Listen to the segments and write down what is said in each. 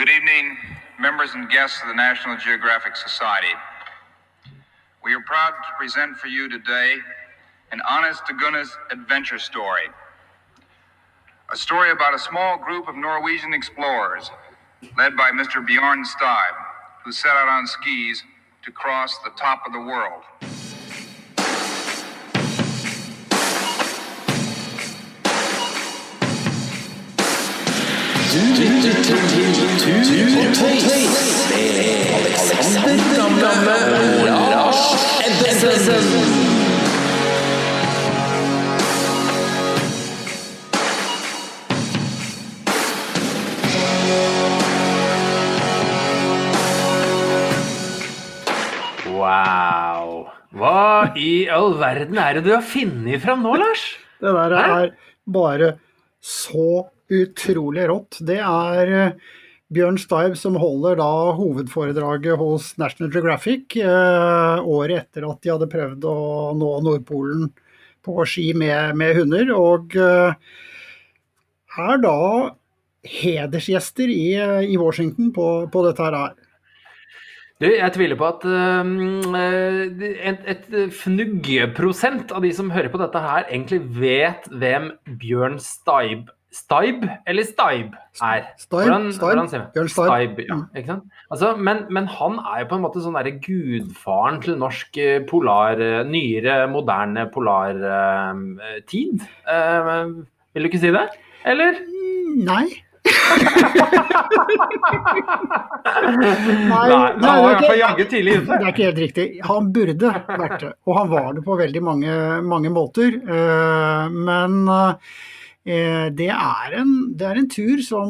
Good evening, members and guests of the National Geographic Society. We are proud to present for you today an honest to goodness adventure story. A story about a small group of Norwegian explorers led by Mr. Bjorn Stibe, who set out on skis to cross the top of the world. Du lytter til Tut og Tøys med Alexander Gamme og Lars Ebbesen. Wow. Hva i all verden er det du har funnet fram nå, Lars? Det der er bare så utrolig rått. Det er eh, Bjørn Steib som holder da hovedforedraget hos National Geographic eh, året etter at de hadde prøvd å nå Nordpolen på ski med, med hunder. Og eh, er da hedersgjester i, i Washington på, på dette her. Du, jeg tviler på at um, eh, et, et fnuggeprosent av de som hører på dette her, egentlig vet hvem Bjørn Staib Staib eller Staib er. Staib, Hvordan, Staib, hvordan sier? Bjørn Staib. Staib, ja, Mm. ikke sant? Altså, men, men han er jo på en måte sånn derre gudfaren til norsk eh, polar, eh, nyere, moderne polartid. vil du ikke si det? Eller? Nei. Nei, nei, nei, det er ikke-. Det er ikke helt riktig. Han burde vært det, og han var det på veldig mange, mange måter. Uh, Men eh, det er, en, det er en tur som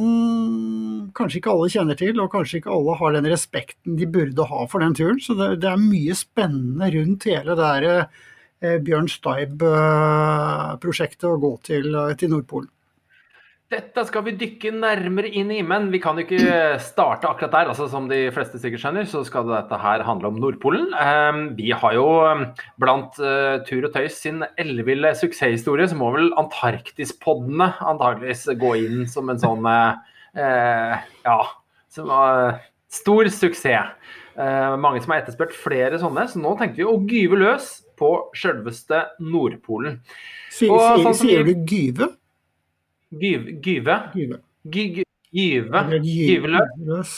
kanskje ikke alle kjenner til, og kanskje ikke alle har den respekten de burde ha for den turen. Så det, det er mye spennende rundt hele det der eh, Bjørn Staib-prosjektet å gå til, til Nordpolen. Dette skal vi dykke nærmere inn i, men vi kan jo ikke starte akkurat der. altså Som de fleste sikkert skjønner, så skal dette her handle om Nordpolen. Eh, Vi har jo eh, blant eh, Tur og Tøys sin elleville suksesshistorie, så må vel Antarktispoddene antageligvis gå inn som en sånn eh, Ja, som var stor suksess. Eh, mange som har etterspurt flere sånne, så nå tenkte vi å gyve løs på sjølveste Nordpolen. Sier, Og sånn sier vi- du gyve? Gyve? gyve. Gyveløs.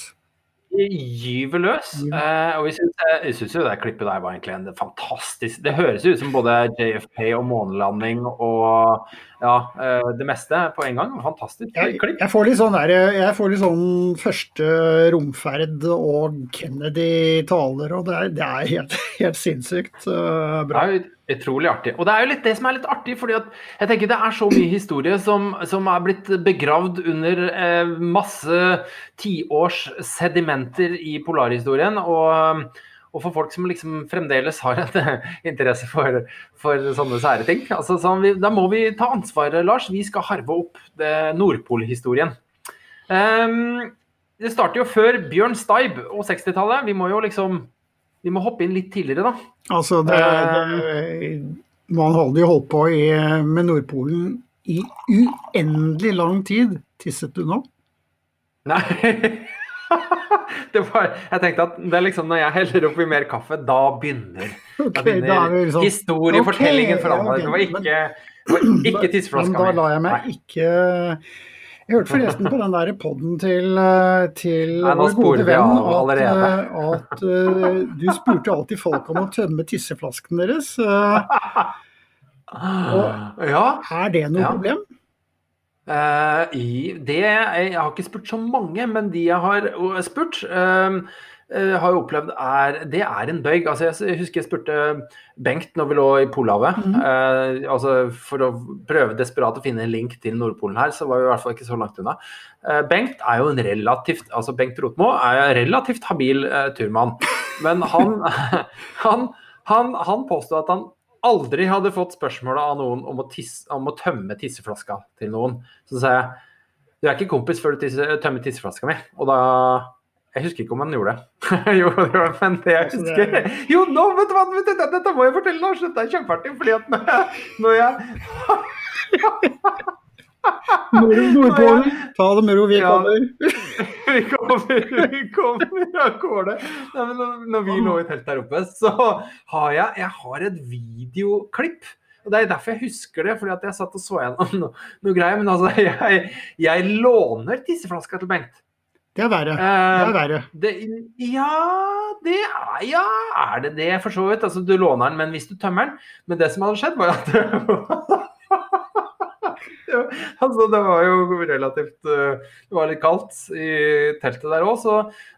gyveløs. Eh, og vi syns, jeg syns jo det klippet der var egentlig en fantastisk Det høres ut som både JFK og månelanding og ja, eh, det meste på en gang. Fantastisk Jeg, klipp. jeg får litt sånn der, jeg får litt sånn første romferd og Kennedy taler, og det er, det er helt, helt sinnssykt uh, bra. jo utrolig artig. Og det er jo litt det som er litt artig, fordi at jeg tenker det er så mye historie som, som er blitt begravd under eh, masse tiårs sedimenter i polarhistorien. Og, og for folk som liksom fremdeles har en interesse for, for sånne sære ting. Altså, sånn, da må vi ta ansvaret, Lars. Vi skal harve opp Nordpol-historien. Um, det starter jo før Bjørn Staib og 60-tallet. Vi må jo liksom vi må hoppe inn litt tidligere, da. Altså, det, det, man hadde jo holdt på i, med Nordpolen i uendelig lang tid. Tisset du nå? Nei. Det var, jeg tenkte at det er liksom når jeg heller oppi mer kaffe, da begynner, okay, da begynner er liksom- historiefortellingen okay, for alvor. Det var ikke, var ikke Men mi. da lar jeg meg ikke Jeg hørte forresten på den der podden til, eh, til Nei, vår gode venn at, eh, at uh, du spurte alltid folk om å tømme tisseflasken deres. Eh, Ja. Er det noe Ja. problem? Uh, i, det, jeg har ikke spurt så mange, men de jeg har uh, spurt, eh, har jo opplevd er Det er en bøyg. Altså, jeg, husker jeg spurte Bengt når vi lå i Polhavet. eh, altså For å prøve desperat å finne en link til Nordpolen her, så var vi i hvert fall ikke så langt unna. Eh, Bengt er jo en relativt altså Bengt Rotmo er en relativt habil eh, turmann. Men han, han, han, han påstod at han aldri hadde fått spørsmålet av noen om å, tisse, om å tømme tisseflaska til noen. Så sa jeg du er ikke kompis før du tisse, tømmer tisseflaska mi. Og da Jeg husker ikke om han gjorde det. jo, det var- men det jeg Altså, husker er- Jo, nå, vet du hva, vet du, dette må jeg fortelle, Lars. Dette er kjempeartig. Fordi at når jeg, når jeg Nord Nordpolen, ta det med ro, vi kommer. vi kommer, vi kommer av gårde. Når, når vi lå i telt der oppe, så har jeg, jeg har et videoklipp. Og Det er derfor jeg husker det, fordi at jeg satt og så gjennom noe, noe greier. Men altså, jeg, jeg låner tisseflaska til Bengt. Det er verre. Det Eh, er verre. det, ja, det er Ja, er det det, for så vidt? Altså, du låner den, men hvis du tømmer den Men det som hadde skjedd, var at Ja, altså, det var jo relativt eh, Det var litt kaldt i teltet der òg, så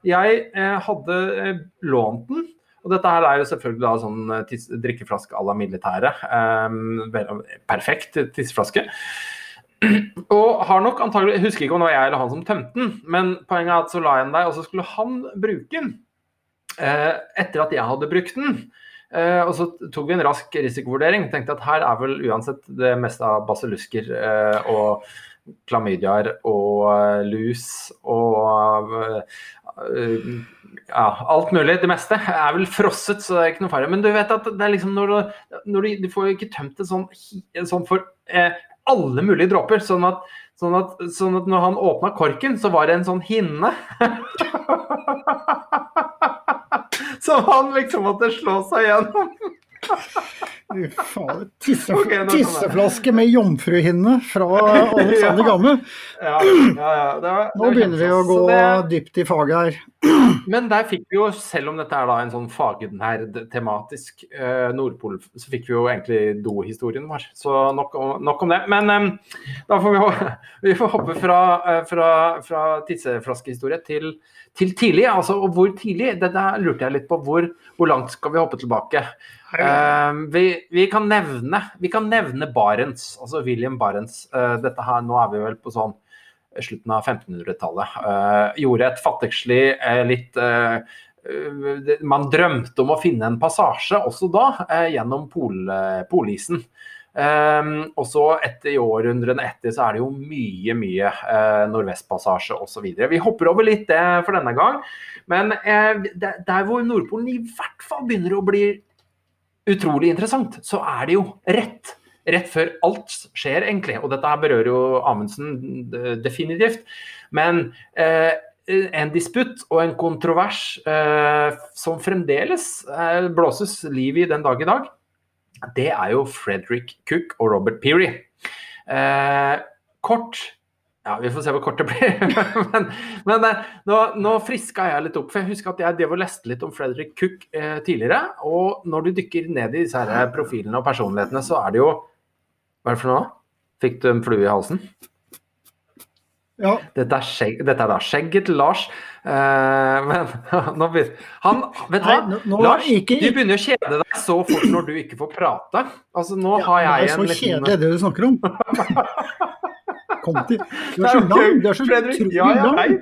jeg eh, hadde eh, lånt den. Og dette her er jo selvfølgelig da sånn eh, drikkeflaske à la militære. Um, perfekt tisseflaske. Og har nok antagelig, husker ikke om det var jeg eller han som tømte den, men poenget er at så la jeg den der, og så skulle han bruke den. Eh, etter at jeg hadde brukt den. Eh, og så tok vi en rask risikovurdering. Tenkte at her er vel uansett det meste av basillusker eh, og klamydiaer og eh, lus og eh, ja, alt mulig. Det meste er vel frosset, så det er ikke noe fare. Men du vet at det er liksom når du, når du, du får ikke tømt det sånn, sånn for eh, alle mulige dråper. Sånn at, sånn, at, sånn at når han åpna korken, så var det en sånn hinne. Som han liksom måtte slå seg gjennom. Faen, Tisse, Ok, nå kommer jeg. tisseflaske med jomfruhinne fra Alexander Gamme. Ja, ja, ja. Nå begynner vi å gå det- dypt i faget her. Men der fikk vi jo, selv om dette er da en sånn fagnerd tematisk eh, Nordpol, så fikk vi jo egentlig dohistorien vår. Så nok om, nok om det. Men eh, da får vi, vi får hoppe fra, eh, fra, fra tisseflaskehistorie til, til tidlig. Altså, og hvor tidlig? Det der lurte jeg litt på. Hvor, hvor langt skal vi hoppe tilbake? Eh, vi, vi, kan nevne, vi kan nevne Barents, altså William Barents. Uh, dette her, nå er vi vel på sånn slutten av 1500-tallet. Uh, gjorde et fattigslig eh, litt eh, eh, Man drømte om å finne en passasje også da, eh, gjennom pol, eh, polisen. Um, og så etter i århundrene etter så er det jo mye, mye eh, Nordvestpassasje osv. Vi hopper over litt det for denne gang. Men eh, der, der hvor Nordpolen i hvert fall begynner å bli utrolig interessant, så er det jo rett. Rett før alt skjer, egentlig. Og dette her berører jo Amundsen eh, definitivt. Men eh, en disputt og en kontrovers eh, som fremdeles eh, blåses liv i den dag i dag, det er jo Frederick Cook og Robert Peary. Eh, kort ja, Vi får se hvor kort det blir. men men eh, nå, nå friska jeg litt opp. For jeg husker at jeg drev og leste litt om Frederick Cook eh, tidligere. Og når du dykker ned i disse her profilene og personlighetene, så er det jo Hva er det for noe? Fikk du en flue i halsen? Ja, Dette er, skjegg, dette er da skjegget til Lars. Eh, men nå begynner han Vet du hva? Nei, nå- Lars, ikke- du begynner å kjede deg så fort når du ikke får prate. Altså, nå har jeg det jeg er så en kjedelig det du snakker om. Kom til. Du er så lang. Du er så Fredrik, utrolig ja, ja, lang.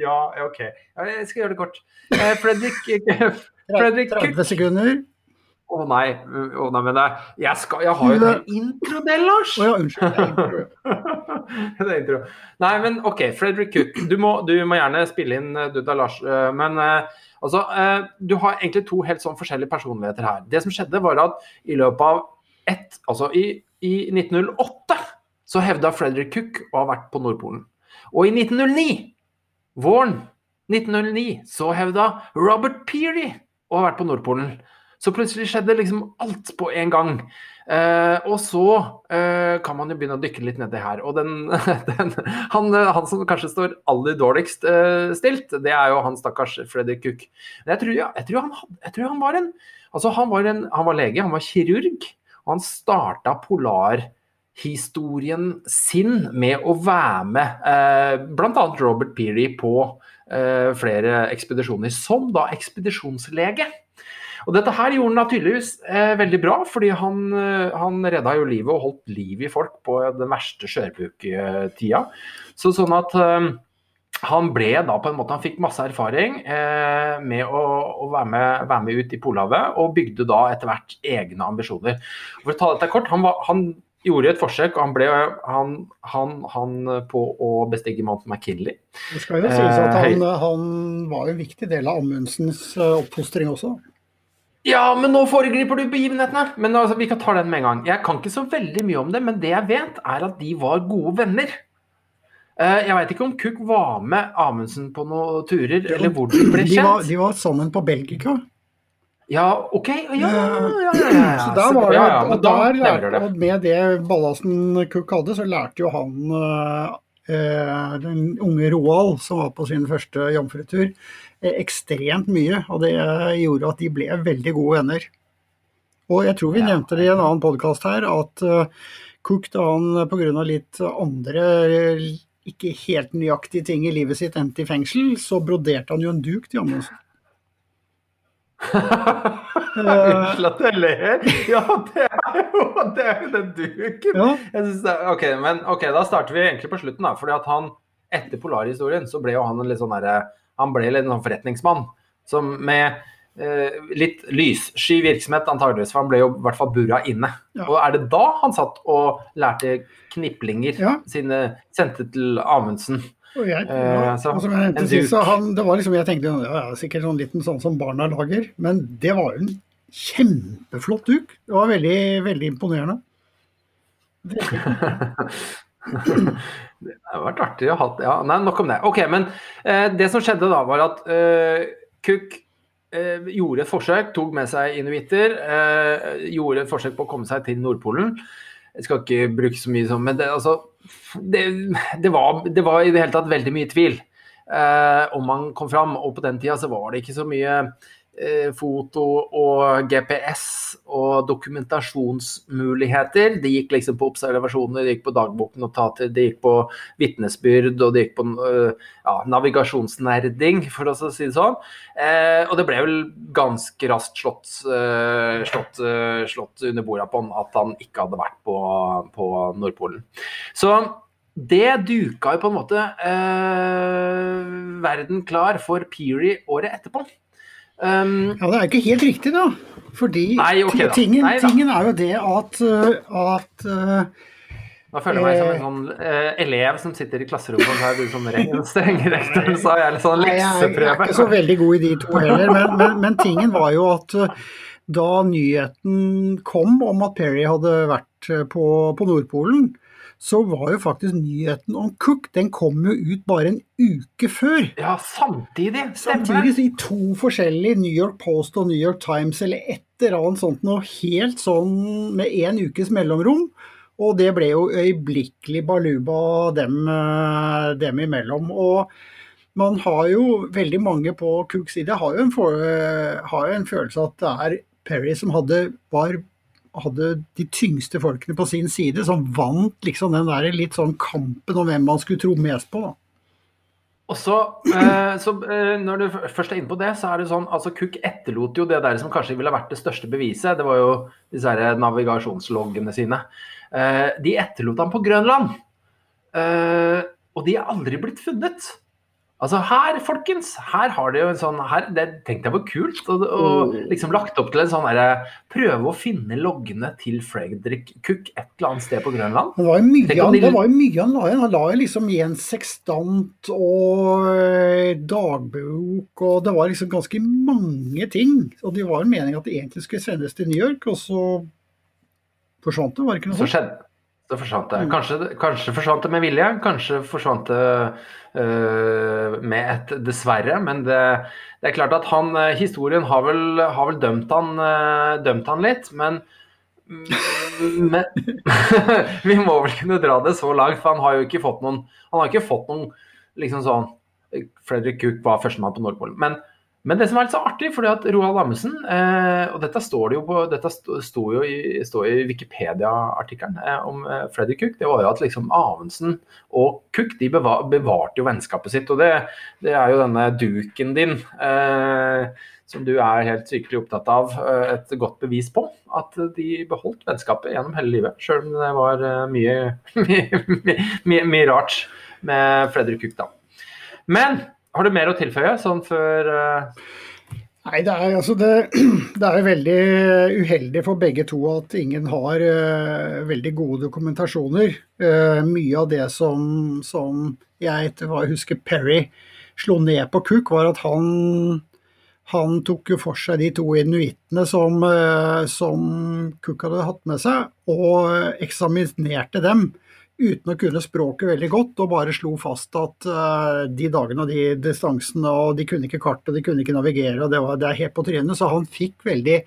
Ja, OK. Jeg skal gjøre det kort. Eh, Fredrik Fredrik Cook 30 sekunder. Å nei, Oh, nei, men jeg, skal, jeg har jo en introdel, Lars! Å ja, unnskyld. Det er intro. Nei, men OK, Fredrik Cook. Du må, du må gjerne spille inn eh, du da, Lars. eh, Men eh, altså, eh, du har egentlig to helt sånn forskjellige personligheter her. Det som skjedde, var at i løpet av ett Altså, i, i 1908 så hevda Frederick Cook å ha vært på Nordpolen. Og i 1909, våren 1909, så hevda Robert Peary å ha vært på Nordpolen. Så plutselig skjedde liksom alt på en gang. Eh, og så eh, kan man jo begynne å dykke litt nedi her. Og den, den, han, han som kanskje står aller dårligst eh, stilt, det er jo han stakkars Fredrik Cook. Men jeg tror, ja, jeg tror, han, jeg tror han var en Altså, han var, en, han var lege, han var kirurg. Og han starta polarhistorien sin med å være med eh, bl.a. Robert Peary på eh, flere ekspedisjoner, som da ekspedisjonslege. Og dette her gjorde han tydeligvis eh, veldig bra, fordi han, eh, han redda jo livet og holdt liv i folk på den verste skjørbuk-tida. Så sånn at eh, han ble da på en måte, han fikk masse erfaring eh, med å, å være, med, være med ut i Polhavet, og bygde da etter hvert egne ambisjoner. For å ta dette kort, han, var, han gjorde et forsøk, og han ble han, han, han på å bestige Mount McKinley. Det skal jo sies at Eh, han, han var en viktig del av Amundsens eh, oppfostring også. Ja, men nå foregriper du begivenhetene! Men altså, vi kan ta den med en gang. Jeg kan ikke så veldig mye om det, men det jeg vet, er at de var gode venner. Eh, Jeg veit ikke om Cook var med Amundsen på noen turer, eller hvor de ble De var, kjent. de var sammen på Belgica. Ja, OK. Ja, ja, ja. Så der var det, ja, ja, men og, der lærte, og med det ballasten Cook hadde, så lærte jo han eh, eh, den unge Roald, som var på sin første jomfrutur, eh, ekstremt mye. Og det gjorde at de ble veldig gode venner. Og jeg tror vi nevnte det i en annen podkast her, at eh, Cook da han pga. litt andre eh, ikke helt nøyaktige ting i livet sitt endte i fengsel, så broderte han jo en duk til Amundsen. Unnskyld at jeg ler. Ja, det er jo, det er jo den duken. Ja. Det, ok, men ok, da starter vi egentlig på slutten, da. fordi at han, etter Polarhistorien, så ble jo han en litt sånn derre Han ble litt sånn forretningsmann som med eh, litt lyssky virksomhet, antageligvis, for han ble jo i hvert fall burra inne. Ja. Og er det da han satt og lærte kniplinger Ja. sine sendte til Amundsen? Og jeg, Eh, ja, så og som jeg nevnte sist, han, det var liksom, jeg tenkte ja, ja, sikkert sånn liten sånn som barna lager, men det var en kjempeflott duk. Det var veldig, veldig imponerende. Det har vært artig å ha ja, Nei, nok om det. Ok, men eh, det som skjedde da, var at eh, Cook eh, gjorde et forsøk, tok med seg inuitter, eh, gjorde et forsøk på å komme seg til Nordpolen. Jeg skal ikke bruke så mye sånn, men det, altså, det, det, var, det var i det hele tatt veldig mye tvil eh, om man kom fram. Og på den tida så var det ikke så mye foto og GPS og dokumentasjonsmuligheter. Det gikk liksom på observasjoner, det gikk på dagboknotater, det gikk på vitnesbyrd, og det gikk på eh, ja, navigasjonsnerding, for å si det sånn. Eh, og det ble vel ganske raskt slått, eh, slått, eh, slått under bordet på at han ikke hadde vært på, på Nordpolen. Så det duka jo på en måte eh, verden klar for Peary året etterpå. Um, Ja, det er jo ikke helt riktig, da. Fordi Nei, okay, da. tingen, Nei da. tingen er jo det at, uh, at uh, Nå føler jeg meg som en sånn uh, elev som sitter i klasserommet og så er du som strengerektor, streng så har jeg litt sånn lekseprøve. jeg er- ikke så veldig god i de to heller, men, men, men tingen var jo at uh, da nyheten kom om at Perry hadde vært uh, på, på Nordpolen, så var jo faktisk nyheten om Cook den kom jo ut bare en uke før. Ja, samtidig. Stemmer. Samtidig i to forskjellige New York Post og New York Times eller et eller annet sånt noe helt sånn med én ukes mellomrom. Og det ble jo øyeblikkelig baluba dem, eh, dem imellom. Og man har jo veldig mange på Cooks side har jo en, for, eh, har jo en følelse at det er Perry som hadde, var, hadde de tyngste folkene på sin side, som vant liksom den der litt sånn kampen om hvem man skulle tro mest på. Og så, eh, så eh, Når du først er inne på det, så er det sånn altså Cook etterlot jo det der som kanskje ville vært det største beviset. Det var jo disse her navigasjonsloggene sine. Eh, de etterlot ham på Grønland. Og de er aldri blitt funnet. Altså her, folkens, her har det jo en sånn her, Det tenkte jeg var kult. Og, og liksom lagt opp til en sånn derre Prøve å finne loggene til Fredrik Cook et eller annet sted på Grønland. Det var jo mye, han, de- det var mye han la igjen. Han la jo liksom igjen sekstant og eh, dagbok, og det var liksom ganske mange ting. Og det var jo meningen at det egentlig skulle sendes til New York, og så forsvant det, var det ikke noe Så sånt? skjedde så forsvant det. Mm. Kanskje, kanskje forsvant det med vilje, kanskje forsvant det uh, med et dessverre. Men det, det er klart at han, øh, historien har vel, har vel dømt, han, uh, dømt han litt. Men, men vi må vel kunne dra det så langt, for han har jo ikke fått noen Han har ikke fått noen liksom sånn Fredrik Cook var førstemann på Nordpolen. Men, men det som er litt så artig, fordi at Roald Amundsen eh, Og dette står det jo på Dette sto, jo i, i Wikipedia-artikkelen eh, om eh, Fredrik Cook. Det var jo at liksom Amundsen og Cook de beva, bevarte jo vennskapet sitt. Og det, det er jo denne duken din eh, som du er helt sykelig opptatt av, eh, et godt bevis på. At de beholdt vennskapet gjennom hele livet. Sjøl om det var eh, mye, mye, mye, mye rart med Fredrik Cook, da. Men har du mer å tilføye sånn før uh... Nei, det er, altså det, det er veldig uheldig for begge to at ingen har uh, veldig gode dokumentasjoner. Uh, mye av det som, som jeg etter hva jeg husker Perry slo ned på Cook, var at han, han tok jo for seg de to inuittene som, som Cook hadde hatt med seg, og eksaminerte dem uten å kunne språket veldig godt, og bare slo fast at uh, de dagene og de distansene, og de kunne ikke kart og de kunne ikke navigere, og det, var, det er helt på trynet. Så han fikk veldig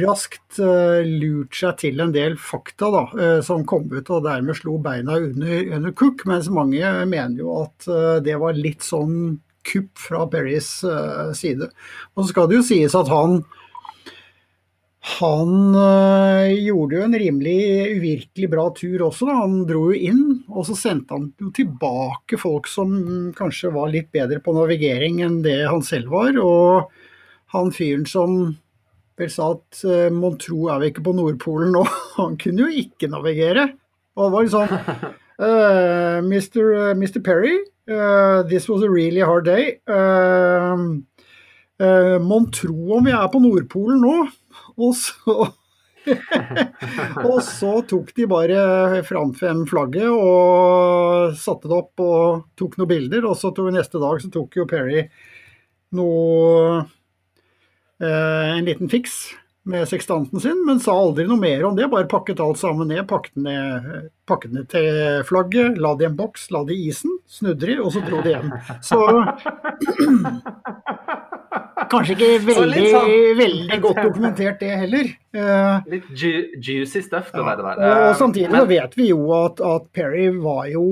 raskt uh, lurt seg til en del fakta da, uh, som kom ut, og dermed slo beina under, under Cook, mens mange mener jo at det var litt sånn kupp fra Perrys side. Og så skal det jo sies at han han øh, gjorde jo en rimelig uvirkelig bra tur også. Da. Han dro jo inn, og så sendte han jo tilbake folk som kanskje var litt bedre på navigering enn det han selv var. Og han fyren som vel sa at øh, mon tro er vi ikke på Nordpolen nå, han kunne jo ikke navigere. Og det var liksom uh, Mr. Mr. Perry, uh, this was a really hard day. Uh, mon tro om vi er på Nordpolen nå? Og så og så tok de bare fram frem flagget og satte det opp og tok noen bilder. Og så tog neste dag så tok jo Perry noe eh, en liten fiks med sekstanten sin, men sa aldri noe mer om det. Bare pakket alt sammen ned. Pakket ned, pakket ned til flagget, la det i en boks, la det i isen, snudde de, og så dro de hjem. Så Kanskje ikke veldig, sånn, veldig godt dokumentert, det heller. Uh, litt ju juicy stuff, det ja, der. Og, og samtidig Men, vet vi jo at, at Perry var jo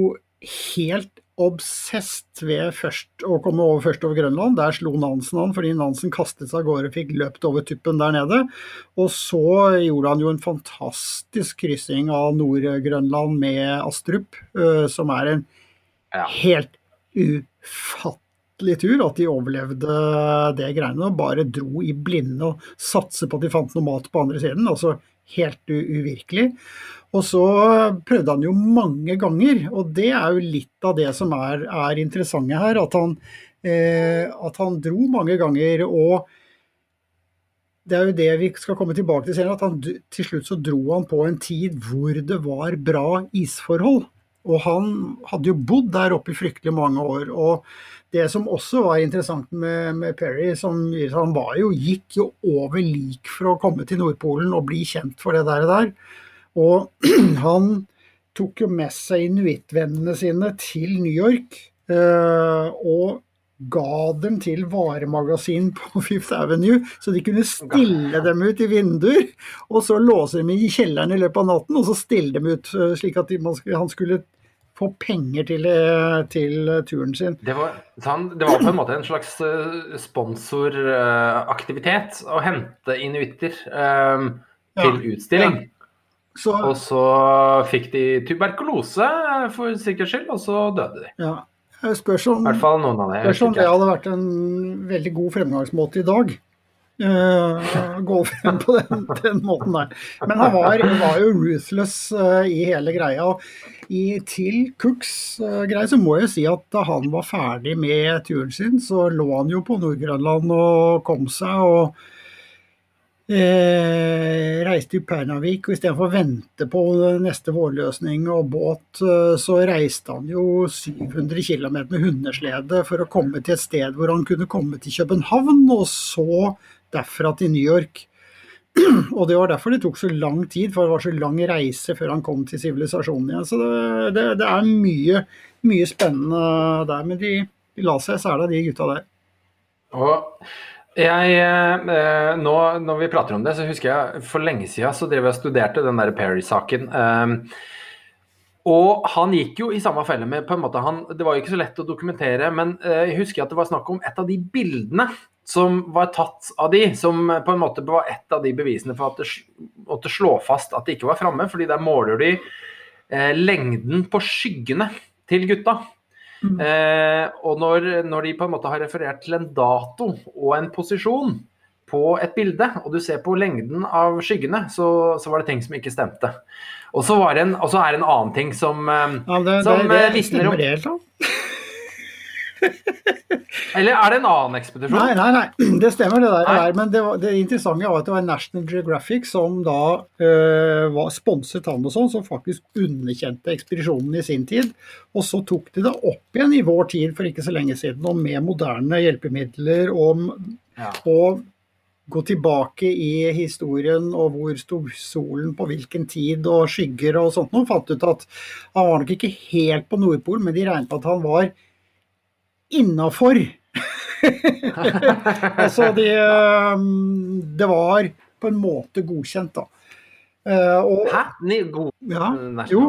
helt obsesst ved først å komme over først over Grønland. Der slo Nansen han fordi Nansen kastet seg av gårde og fikk løpt over tuppen der nede. Og så gjorde han jo en fantastisk kryssing av Nord-Grønland med Astrup, uh, som er en helt ufattelig tur at de overlevde det greiene og bare dro i blinde og satse på at de fant noe mat på andre siden. Altså helt uvirkelig. Og så prøvde han jo mange ganger, og det er jo litt av det som er, er interessante her. At han, eh, at han, dro mange ganger, og det er jo det vi skal komme tilbake til senere. At han, til slutt så dro han på en tid hvor det var bra isforhold. Og han hadde jo bodd der oppe i fryktelig mange år. og det som også var interessant med, med Perry, som han jo, gikk jo over lik for å komme til Nordpolen og bli kjent for det der. Og der. Og han tok jo med seg inuittvennene sine til New York. Eh, og ga dem til varemagasin på Fifth Avenue, så de kunne stille dem ut i vinduer. Og så låse dem i kjelleren i løpet av natten, og så stille dem ut eh, slik at han skulle få penger til, eh, til turen sin. Det var, det var, på en måte en slags sponsoraktivitet å hente inuitter um, til ja, utstilling. Ja. Så, og så fikk de tuberkulose for sikkerhets skyld, og så døde de. Ja. Spørs om, I hvert fall noen av det. Spørs om det hadde vært en veldig god fremgangsmåte i dag. Uh, gå frem på den, den, måten der. Men han var, var jo ruthless uh, i hele greia. I, til Cooks uh, greie så må jeg si at da han var ferdig med turen sin, så lå han jo på Nord-Grønland og kom seg. og Eh, reiste til Pernavik, og istedenfor å vente på neste vårløsning og båt, så reiste han jo 700 km med hundeslede for å komme til et sted hvor han kunne komme til København, og så derfra til New York. Og det var derfor det tok så lang tid, for det var så lang reise før han kom til sivilisasjonen igjen. Så det, det, det, er mye, mye spennende der. Men de, de la seg særlig, de gutta der. Og jeg, eh, nå når vi prater om det, så husker jeg for lenge siden så drev jeg og studerte den der Perry-saken. Um, og han gikk jo i samme felle med på en måte han, Det var jo ikke så lett å dokumentere, men uh, jeg husker at det var snakk om et av de bildene som var tatt av de, som på en måte var et av de bevisene for at det måtte slå fast at de ikke var framme. fordi der måler de eh, lengden på skyggene til gutta. Mm. Eh, og når, når, de på en måte har referert til en dato og en posisjon på et bilde, og du ser på lengden av skyggene, så, så var det ting som ikke stemte. Og så er det en annen ting som, eh, ja, det, som det, det, det visner om Eller er det en annen ekspedisjon? Nei, nei, nei, det stemmer det der. Der. Men det, var, det interessante var at det var National Geographic som da øh, var sponset sånn, som faktisk underkjente ekspedisjonen i sin tid. Og så tok de det opp igjen i vår tid for ikke så lenge siden, og med moderne hjelpemidler og, Ja. og gå tilbake i historien og hvor sto solen på hvilken tid og skygger og sånt. Nå fant ut at han var nok ikke helt på Nordpolen, men de regnet på at han var innafor. altså de, det var på en måte godkjent, da. Eh, og, Hæ? God ja, jo,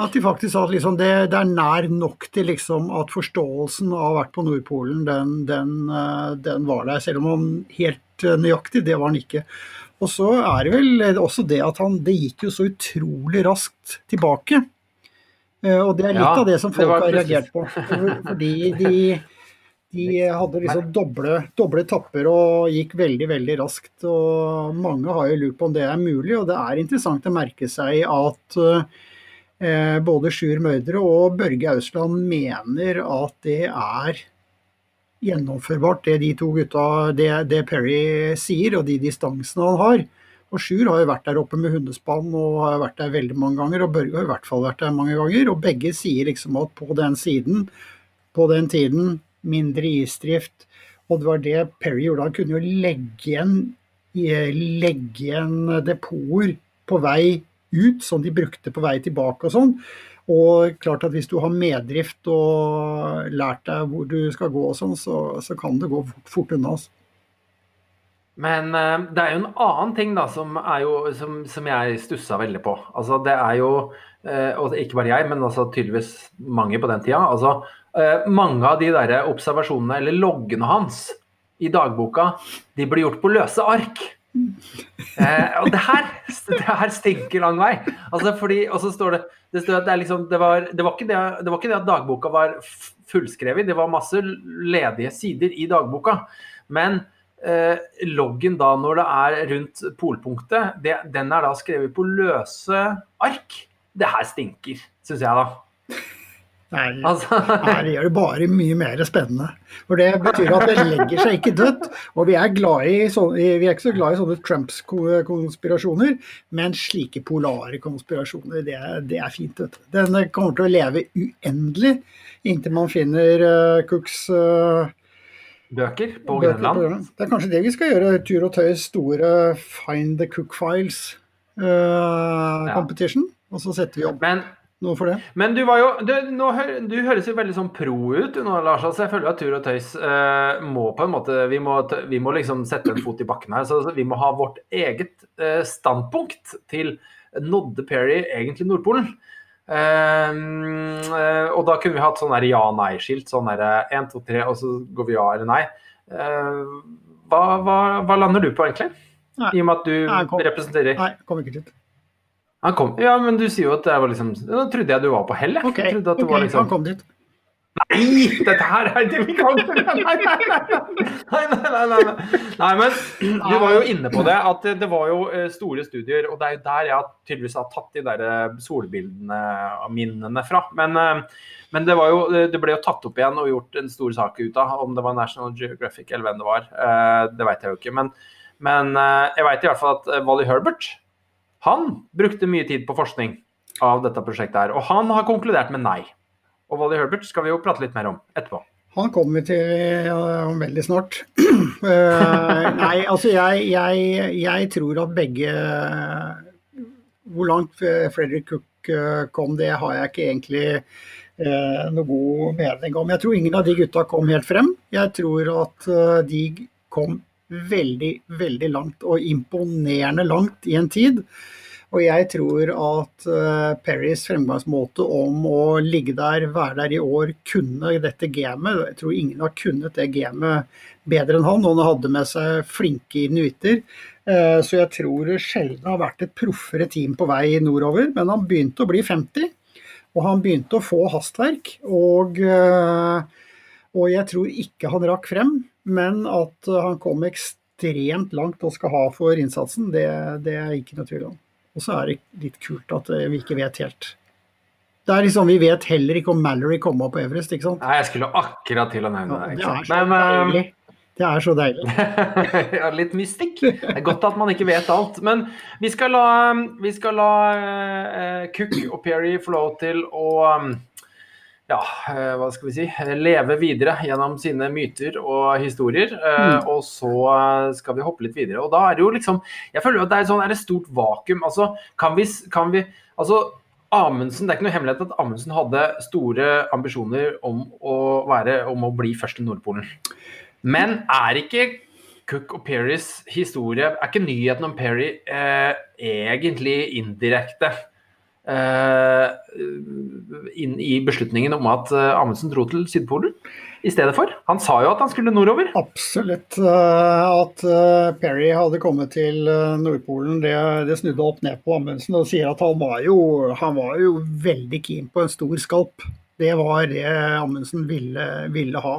at de faktisk sa at liksom det, det er nær nok til liksom at forståelsen av å ha vært på Nordpolen, den, den, eh, den var der. Selv om han helt eh, nøyaktig, det var han ikke. Og så er det vel også det at han Det gikk jo så utrolig raskt tilbake. Eh, Og det er litt Ja, av det som folk det har reagert på. Fordi de, de hadde liksom doble, doble tapper og gikk veldig, veldig raskt. Og mange har jo lurt på om det er mulig, og det er interessant å merke seg at eh, både Sjur Mørdre og Børge Ausland mener at det er gjennomførbart, det de to gutta, det, det Perry sier, og de distansene han har. Og Sjur har jo vært der oppe med hundespann og har vært der veldig mange ganger, og Børge har i hvert fall vært der mange ganger. Og begge sier liksom at på den siden, på den tiden, mindre isdrift. Og det var det Perry gjorde. Han kunne jo legge igjen, legge igjen depoter på vei ut, som de brukte på vei tilbake og sånn. Og klart at hvis du har meddrift og lært deg hvor du skal gå og sånn, så, så kan det gå fort unna. Altså. Men eh, det er jo en annen ting da, som, jo, som, som jeg stussa veldig på. Altså, det er jo, eh, og ikke bare jeg, men altså, tydeligvis mange på den tida. Altså, eh, mange av de der observasjonene, eller loggene hans i dagboka, de blir gjort på løse ark. Eh, og det her, det her stinker lang vei. Altså, fordi, og så står det, det, står at det, liksom, det, var, det, var det, var ikke det at dagboka var fullskrevet, det var masse ledige sider i dagboka. Men loggen da når det er rundt polpunktet, det, den er da skrevet på løse ark. Det her stinker, syns jeg da. Nei, Altså, nei, det gjør det bare mye mer spennende. For det betyr at det legger seg ikke dødt. Og vi er, i vi er ikke så glad i sånne Trumps-konspirasjoner, men slike polare konspirasjoner, det det er fint. Vet du. Den kommer til å leve uendelig inntil man finner uh, Cooks uh, bøker på Grønland. Det er kanskje det vi skal gjøre. Tur og Tøys store Find the Cook Files uh, competition. Og så setter vi opp Men, noe for det. men du var jo du, nå, du høres jo veldig sånn pro ut nå, Lars. Altså, jeg føler at Tur og Tøys uh, må på en måte vi må, vi må liksom sette en fot i bakken her. Så vi må ha vårt eget uh, standpunkt til nådde Perry egentlig Nordpolen? Ehm, eh, og da kunne vi hatt sånn ja-nei-skilt. Sånn der én, to, tre, og så går vi ja eller nei. Eh, hva, hva, hva lander du på, egentlig? Nei. I og med at du Nei, kom. representerer Nei, kom ikke dit. Han kom. Ja, men du sier jo at det var liksom Da trodde jeg du var på hell, jeg. Ok, jeg trodde at det ok, var liksom han kom dit. Nei, dette her er det vi kan Nei, nei, nei. Nei, nei, nei, nei, men du var jo inne på det, at det, var jo eh, store studier, og det er jo der jeg tydeligvis har tatt de der eh, solbildene og minnene fra. Men, eh, men det, jo, det ble jo tatt opp igjen og gjort en stor sak ut av, om det var National Geographic eller hvem det var. Eh, Det vet jeg jo ikke. Men, men eh, jeg vet i hvert fall at eh, Wally Herbert, han brukte mye tid på forskning av dette prosjektet her, og han har konkludert med nei. Og Wally Herbert skal vi jo prate litt mer om etterpå. Han kommer vi til om veldig snart. Eh, nei, altså jeg, jeg, jeg tror at begge Hvor langt Frederick Cook eh, kom, det har jeg ikke egentlig eh, noe god mening om. Jeg tror ingen av de gutta kom helt frem. Jeg tror at eh, de kom veldig, veldig langt, og imponerende langt i en tid. Og jeg tror at uh, Perrys fremgangsmåte om å ligge der, være der i år, kunne dette gamet Jeg tror ingen har kunnet det gamet bedre enn han, og han hadde med seg flinke inuitter. Uh, så jeg tror det sjelden har vært et proffere team på vei nordover. Men han begynte å bli 50, og han begynte å få hastverk. Og, uh, og jeg tror ikke han rakk frem, men at han kom ekstremt langt og skal ha for innsatsen, det, det er ikke noe tvil om. Og så er det litt kult at eh, vi ikke vet helt. Det er liksom, Vi vet heller ikke om Mallory kom opp på Everest, ikke sant? Nei, jeg skulle akkurat til å nevne Ja, det. er Men, eh, deilig. Det er så deilig. ja, litt mystikk. Det er godt at man ikke vet alt. Men vi skal la, vi skal la uh, Cook og Perry få lov til å um, ja, eh, hva skal vi si, leve videre gjennom sine myter og historier. Mm. Og så eh, skal vi hoppe litt videre. Og da er det jo liksom Jeg føler at det er, sånn, er et stort vakuum. Altså, kan vi, kan vi altså, Amundsen, Det er ikke noe hemmelighet at Amundsen hadde store ambisjoner om å, være, om å bli først i Nordpolen. Men er ikke Cook og Perrys historie Er ikke nyheten om Perry eh, egentlig indirekte eh, inn i beslutningen om at eh, Amundsen dro til Sydpolen i stedet for? Han sa jo at han skulle nordover. Absolutt. eh, At eh, Perry hadde kommet til eh, Nordpolen, det, det snudde opp ned på Amundsen og sier at han var, jo, han var jo veldig keen på en stor skalp. Det var det Amundsen ville, ville ha.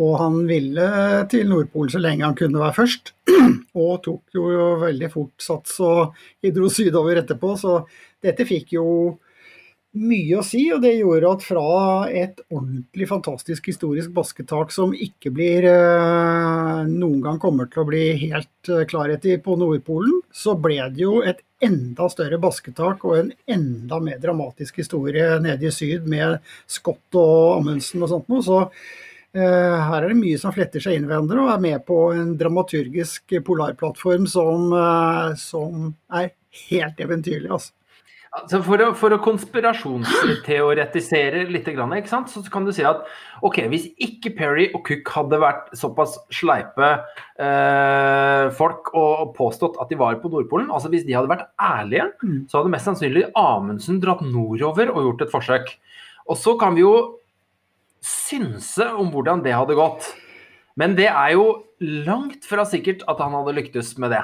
Og han ville til Nordpolen så lenge han kunne være først. Og tok jo veldig fort sats og dro sydover etterpå, så dette fikk jo mye å si, og det gjorde at fra et ordentlig fantastisk historisk basketak som ikke blir eh, noen gang kommer til å bli helt eh, klarhet i på Nordpolen, så ble det jo et enda større basketak og en enda mer dramatisk historie nede i syd med Scott og Amundsen og sånt noe. Så eh, her er det mye som fletter seg inn i hverandre og er med på en dramaturgisk polarplattform som, som er helt eventyrlig. altså. Altså for, å, for å konspirasjonsteoretisere litt, så kan du si at ok, hvis ikke Perry og Cook hadde vært såpass sleipe eh, folk og, og påstått at de var på Nordpolen, altså hvis de hadde vært ærlige, Mm. så hadde mest sannsynlig Amundsen dratt nordover og gjort et forsøk. Og så kan vi jo synse om hvordan det hadde gått. Men det er jo langt fra sikkert at han hadde lyktes med det.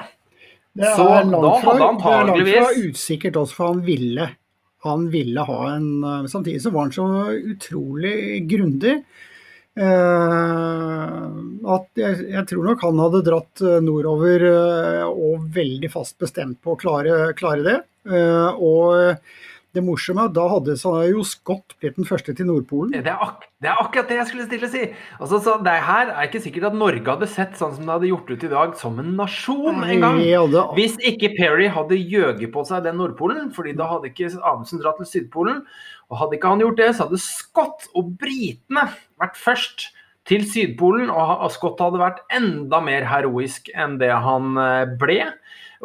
Det Så er langt da hadde antageligvis... det er langt fra usikkert også, for han ville. Han ville ha en eh, Samtidig så var han så utrolig grundig. Uh, at jeg, jeg tror nok han hadde dratt eh, nordover uh, og veldig fast bestemt på å klare, klare det. Uh, og det morsomme er at da hadde jo Scott blitt den første til Nordpolen. Det er, ak det er akkurat det jeg skulle stille si. Altså, så det her er ikke sikkert at Norge hadde sett sånn som det hadde gjort ut i dag, som en nasjon en gang. Hadde, Hvis ikke Perry hadde gjøget på seg den Nordpolen, fordi da hadde ikke Amundsen dratt til Sydpolen. Og hadde ikke han gjort det, så hadde Scott og britene vært først til Sydpolen. Og Scott hadde vært enda mer heroisk enn det han eh, ble.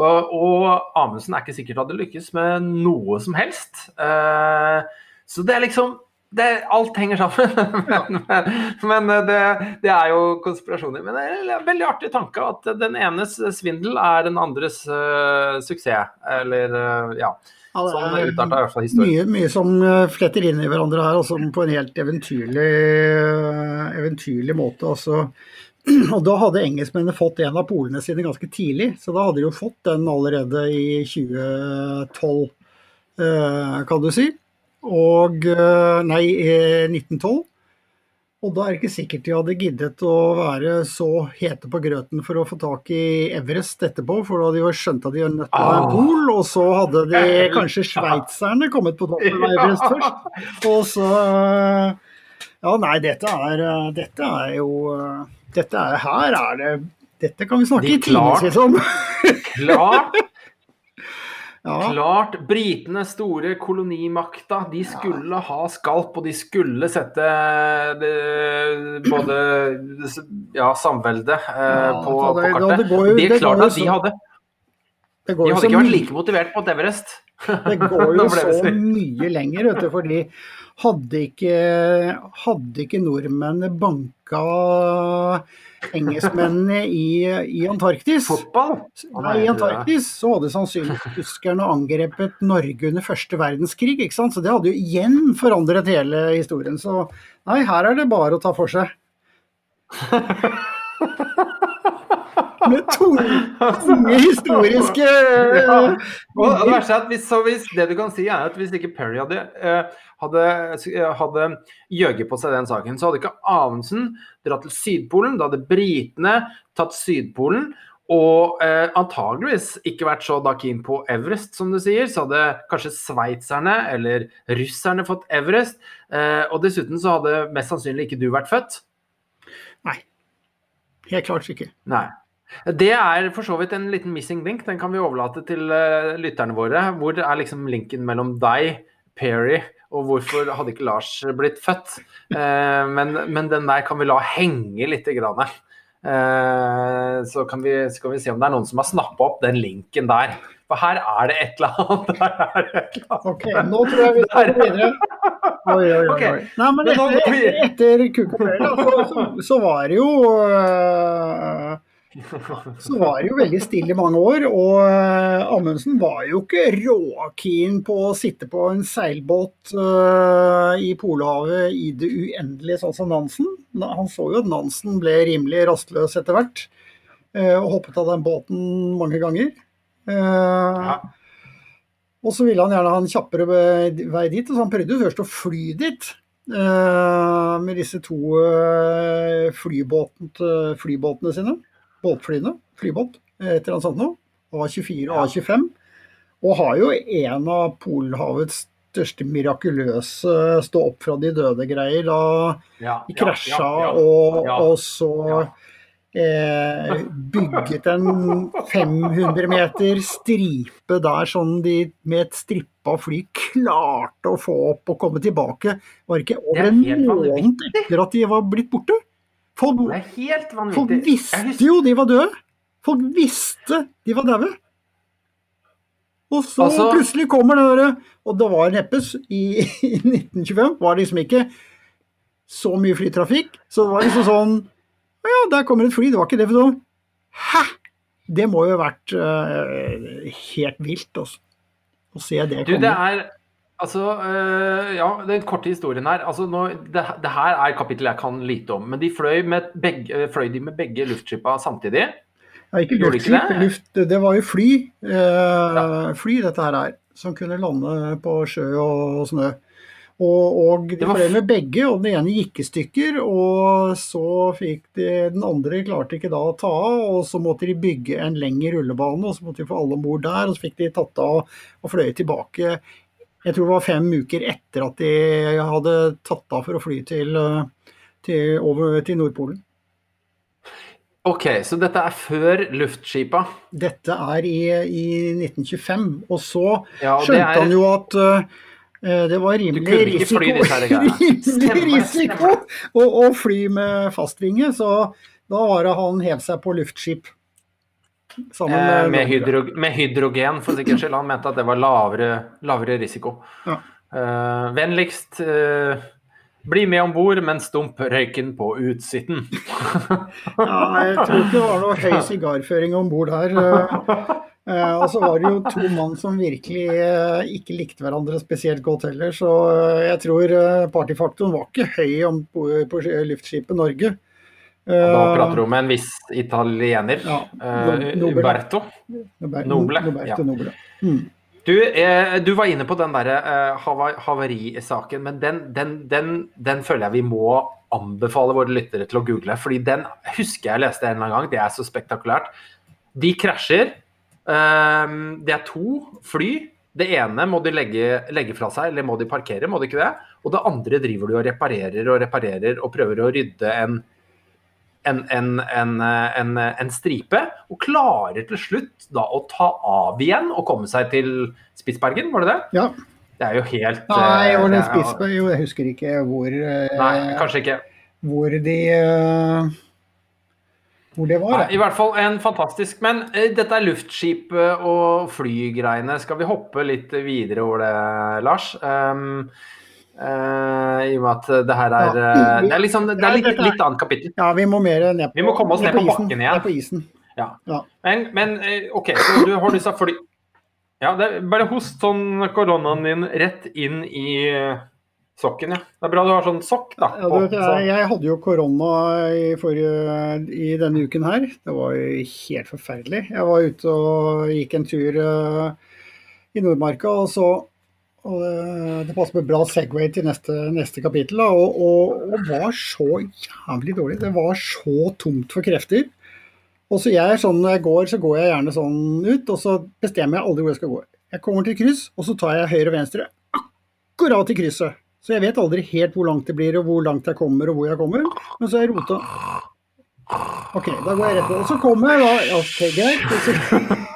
Og, og Amundsen er ikke sikkert hadde lykkes med noe som helst. Eh, så det er liksom det, Alt henger sammen. men men det, det er jo konspirasjoner. Men det er en veldig artig tanke at den enes svindel er den andres uh, suksess. Eller uh, ja. Ja, det Sånn er utarta i hvert fall historien. Mye, mye som eh, fletter inn i hverandre her, altså på en helt eventyrlig, eh, eventyrlig måte. Altså. Og da hadde engelskmennene fått en av polene sine ganske tidlig, så da hadde de jo fått den allerede i 2012, eh, kan du si. Og eh, Nei, eh, 1912. Og da er det ikke sikkert de hadde giddet å være så hete på grøten for å få tak i Everest etterpå, for da hadde de jo skjønt at de var nødt til å ha en Ah. pol, og så hadde de kanskje sveitserne kommet på toppen av Everest først. Og så eh, Ja, nei, dette er, dette er jo Dette er Her er det Dette kan vi snakke De i timevis om. Klart, Ja. klart. Britene, store kolonimakta, de skulle ha skalp, og de skulle sette det, både ja, samveldet eh, Ja, på, det- på kartet. det går det er klart at de hadde, de hadde ikke vært like motivert på Everest. Det går jo så mye lenger, vet du, fordi hadde ikke, hadde ikke nordmennene banka engelskmennene i, i Antarktis Fotball? Nei, I Antarktis så hadde sannsynligvis tyskerne angrepet Norge under første verdenskrig, ikke sant? så det hadde jo igjen forandret hele historien. Så nei, her er det bare å ta for seg. Med tunge, tunge historiske Ja. Og det verste er at hvis, så hvis, det du kan si er at hvis ikke Perry hadde, eh, hadde, eh, hadde gjøget på seg den saken, så hadde ikke Amundsen dratt til Sydpolen. Da hadde britene tatt Sydpolen. og eh, antageligvis ikke vært så da keen på Everest, som du sier, så hadde kanskje sveitserne eller russerne fått Everest. Eh, og dessuten så hadde mest sannsynlig ikke du vært født. Nei. Helt klart ikke. Nei. Det er for så vidt en liten missing link. Den kan vi overlate til uh, lytterne våre. Hvor er liksom linken mellom deg, Perry, og hvorfor hadde ikke Lars blitt født? Uh, men, men, den der kan vi la henge litt. grann. Uh, så, kan vi, så, kan vi, se om det er noen som har snappa opp den linken der. For her er det et eller annet. Der er det et eller annet. Ok, nå tror jeg vi tar gå videre. Oi, oi, oi. Ok, Nei, men etter, går etter, etter så, så, så var det jo så var det jo veldig stille i mange år, og øh, Amundsen var jo ikke råkeen på å sitte på en seilbåt uh, i Polhavet i det uendelige, sånn som Nansen. Han så jo at Nansen ble rimelig rastløs etter hvert, uh, og hoppet av den båten mange ganger. Uh, Ja. Og så ville han gjerne ha en kjappere vei dit, så han prøvde jo først å fly dit. eh, med disse to flybåtene, flybåten, flybåtene sine. Båtflyene. Flybåt, eh, et eller annet sånt noe. A24 og A25. Og har jo en av Polhavets største mirakuløse stå opp fra de døde-greier. Da Ja, de ja, krasja, ja, ja. og, og så eh, bygget en 500 meter stripe der sånn de med et strippa fly klarte å få opp og komme tilbake. Var ikke over er en måned etter at de var blitt borte. Folk, Det er helt vanvittig. folk visste jo de var døde. Folk visste de var daue. Og så Altså- plutselig kommer det derre Og det var neppes i, i 1925. Var liksom ikke så mye flytrafikk. Så det var liksom sånn «Å Ja, der kommer et fly. Det var ikke det for sånn, Hæ? Det må jo ha vært uh, helt vilt, altså. Å se det Du, det er Altså, øh, ja, den korte historien her. Altså, nå, det, det her er kapittel jeg kan lite om. Men de fløy, med begge, fløy de med begge luftskipa samtidig? Ja, ikke luftskip, det? luft, det var jo fly, eh, fly dette her er, som kunne lande på sjø og snø. Og, og de fløy med begge, og den ene gikk i stykker, og så fikk de Den andre klarte ikke da å ta av, og så måtte de bygge en lengre rullebane, og så måtte de få alle om bord der, og så fikk de tatt av og fløy tilbake. Jeg tror det var fem uker etter at de hadde tatt av for å fly til, eh, til, over til Nordpolen. OK, så dette er før luftskipa. Dette er i, i 1925, og så Ja, skjønte er- han jo at uh, det var rimelig risiko, rimelig risiko å, å fly med fastvinge, så da var det han hev seg på luftskip. Eh, med, med, hydro, med hydrogen, for sikkerhets skyld. Han mente at det var lavere, lavere risiko. Ja. Eh, vennligst eh, bli med om bord, men stump røyken på utsitten. Ja, jeg tror ikke det var noe høy sigarføring om bord her. eh, eh, og så var det jo to mann som virkelig ikke likte hverandre spesielt godt heller, så jeg tror partyfaktoren var ikke høy om, på, på luftskipet Norge. Da Eh, prater du om en viss italiener. Ja, eh, Nobel. Uberto. Noble. Noble, Noble, ja. Noble. Mm. Du, eh, du var inne på den der eh, hava- havarisaken, men den, den, den, den føler jeg vi må anbefale våre lyttere til å google. fordi den husker jeg leste en eller annen gang. Det er så spektakulært. De krasjer. Eh, det er to fly. Det ene må de legge, legge fra seg, eller må de parkere, må de ikke det? Og det andre driver du og reparerer og reparerer og prøver å rydde en en, en, en, en, en stripe, og klarer til slutt da å ta av igjen og komme seg til Spitsbergen, var det det? Ja. Det er jo helt Nei, eh, var det er- Spitsberg? Jo, jeg husker ikke hvor, eh, Nei, kanskje ikke. hvor de eh, Hvor det var. Nei, I hvert fall en fantastisk Men dette er luftskip og flygreiene. Skal vi hoppe litt videre over det, Lars? Um, eh, I og med at det her er Ja. vi, Det er, liksom, det er litt, Ja, er- litt annet kapittel. Ja, vi må mer ned på Vi må komme oss ned på bakken igjen. Ned på isen. Ja. Ja. Men, men eh, OK, så du har disse fly... Ja, det bare host sånn koronaen din rett inn i eh, sokken, ja. Det er bra du har sånn sokk, da. Ja, på, vet, jeg, jeg hadde jo korona i, forrige, i denne uken her. Det var jo helt forferdelig. Jeg var ute og gikk en tur uh, i Nordmarka, og så og det, det passer med bra Segway til neste, neste kapittel. Og, og, og var så jævlig dårlig. Det var så tomt for krefter. Og så jeg sånn, Når jeg går, så går jeg gjerne sånn ut, og så bestemmer jeg aldri hvor jeg skal gå. Jeg kommer til kryss, og så tar jeg høyre og venstre akkurat i krysset. Så jeg vet aldri helt hvor langt det blir, og hvor langt jeg kommer, og hvor jeg kommer. Men så er jeg rota OK, da går jeg rett på. Og så kommer jeg da OK, greit.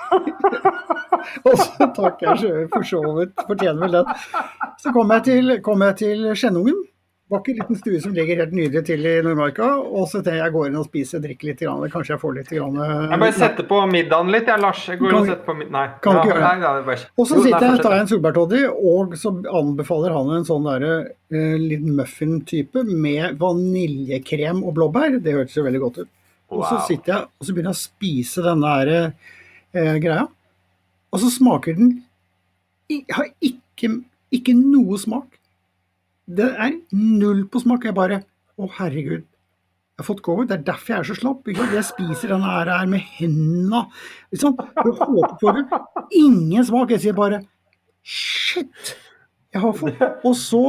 Og så, takker jeg for så vidt, fortjener vel den. Så kommer jeg til, kom jeg til Skjennungen. Vakker liten stue som ligger helt nydelig til i Nordmarka. Og så tenker jeg går inn og spiser, drikker litt. Grann. Kanskje jeg får litt grann, Jeg bare setter på middagen litt, jeg, Lars. Jeg går Kan og setter på mid... Nei. kan ikke gjøre det? bare... Og så sitter jeg, tar jeg en solbærtoddy, og så anbefaler han en sånn derre uh, liten muffin-type med vaniljekrem og blåbær. Det hørtes jo veldig godt ut. Og så sitter jeg og så begynner jeg å spise denne her, eh, greia, og så smaker den Har ikke, ikke noe smak. Det er null på smak. Jeg bare Å, herregud. Jeg har fått covid. Det er derfor jeg er så slapp. Jeg spiser denne her her med hendene. Liksom. Å på det. Ingen smak. Jeg sier bare Shit! Jeg har fått Og så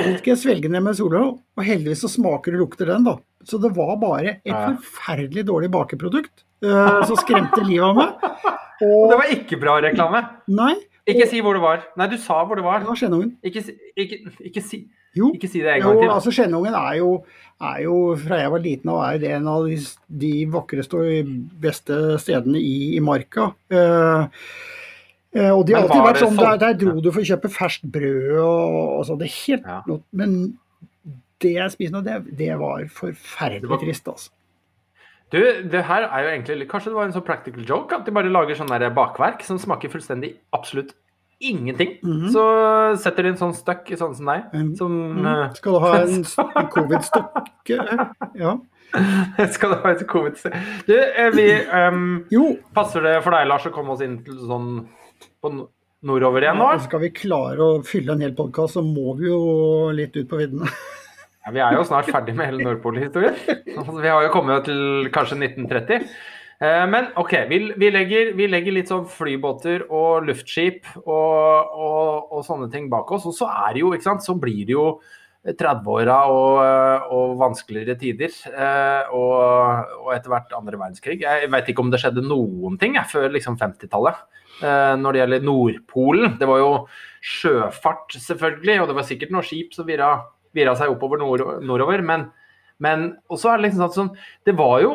skal jeg svelge ned med soløl, og heldigvis så smaker og lukter den, da. Så det var bare et forferdelig dårlig bakeprodukt uh, som skremte livet av meg. Det Og var ikke bra reklame. Nei, Ikke si hvor det var. Nei, du sa hvor det var. det var Skjennungen. Ikke, ikke, ikke, si, ikke si det en gang til. Jo, altså Skjennungen er jo, er jo fra jeg var liten og er det en av de, de vakreste og beste stedene i, i marka. Uh, Uh, og de har alltid vært sånn, sånn- der, der dro du for å kjøpe ferskt brød og, og sånn. Det er helt Ja. noe, Men det jeg spiste nå, det, det var forferdelig Det var- trist, altså. Du, det her er jo egentlig Kanskje det var en sånn practical joke? At de bare lager sånn der bakverk som smaker fullstendig absolutt ingenting. Mhm. Så setter de en sånn støkk i sånn som deg. Mm. Som Mm. Skal du ha en, en covid-stokke? Ja. Skal du ha et covid Du, eh, vi um, Jo, Passer det for deg, Lars, å komme oss inn til sånn på nordover igjen nå? Ja, skal vi klare å fylle en hel podkast, så må vi jo litt ut på viddene. Ja, vi er jo snart ferdig med hele Nordpol-historien. Altså, vi har jo kommet til kanskje 1930. Eh, Men OK, vi, vi, legger, vi legger litt sånn flybåter og luftskip og, og, og sånne ting bak oss. Og så jo, sant, så blir det jo 30-åra og, og vanskeligere tider. eh, Og, og etter hvert andre verdenskrig. Jeg vet ikke om det skjedde noen ting jeg, før liksom 50-tallet. eh, Når det gjelder Nordpolen. Det var jo sjøfart, selvfølgelig, og det var sikkert noen skip som virra, virra seg oppover nord, nordover. Men, men også er det liksom sånn Det var jo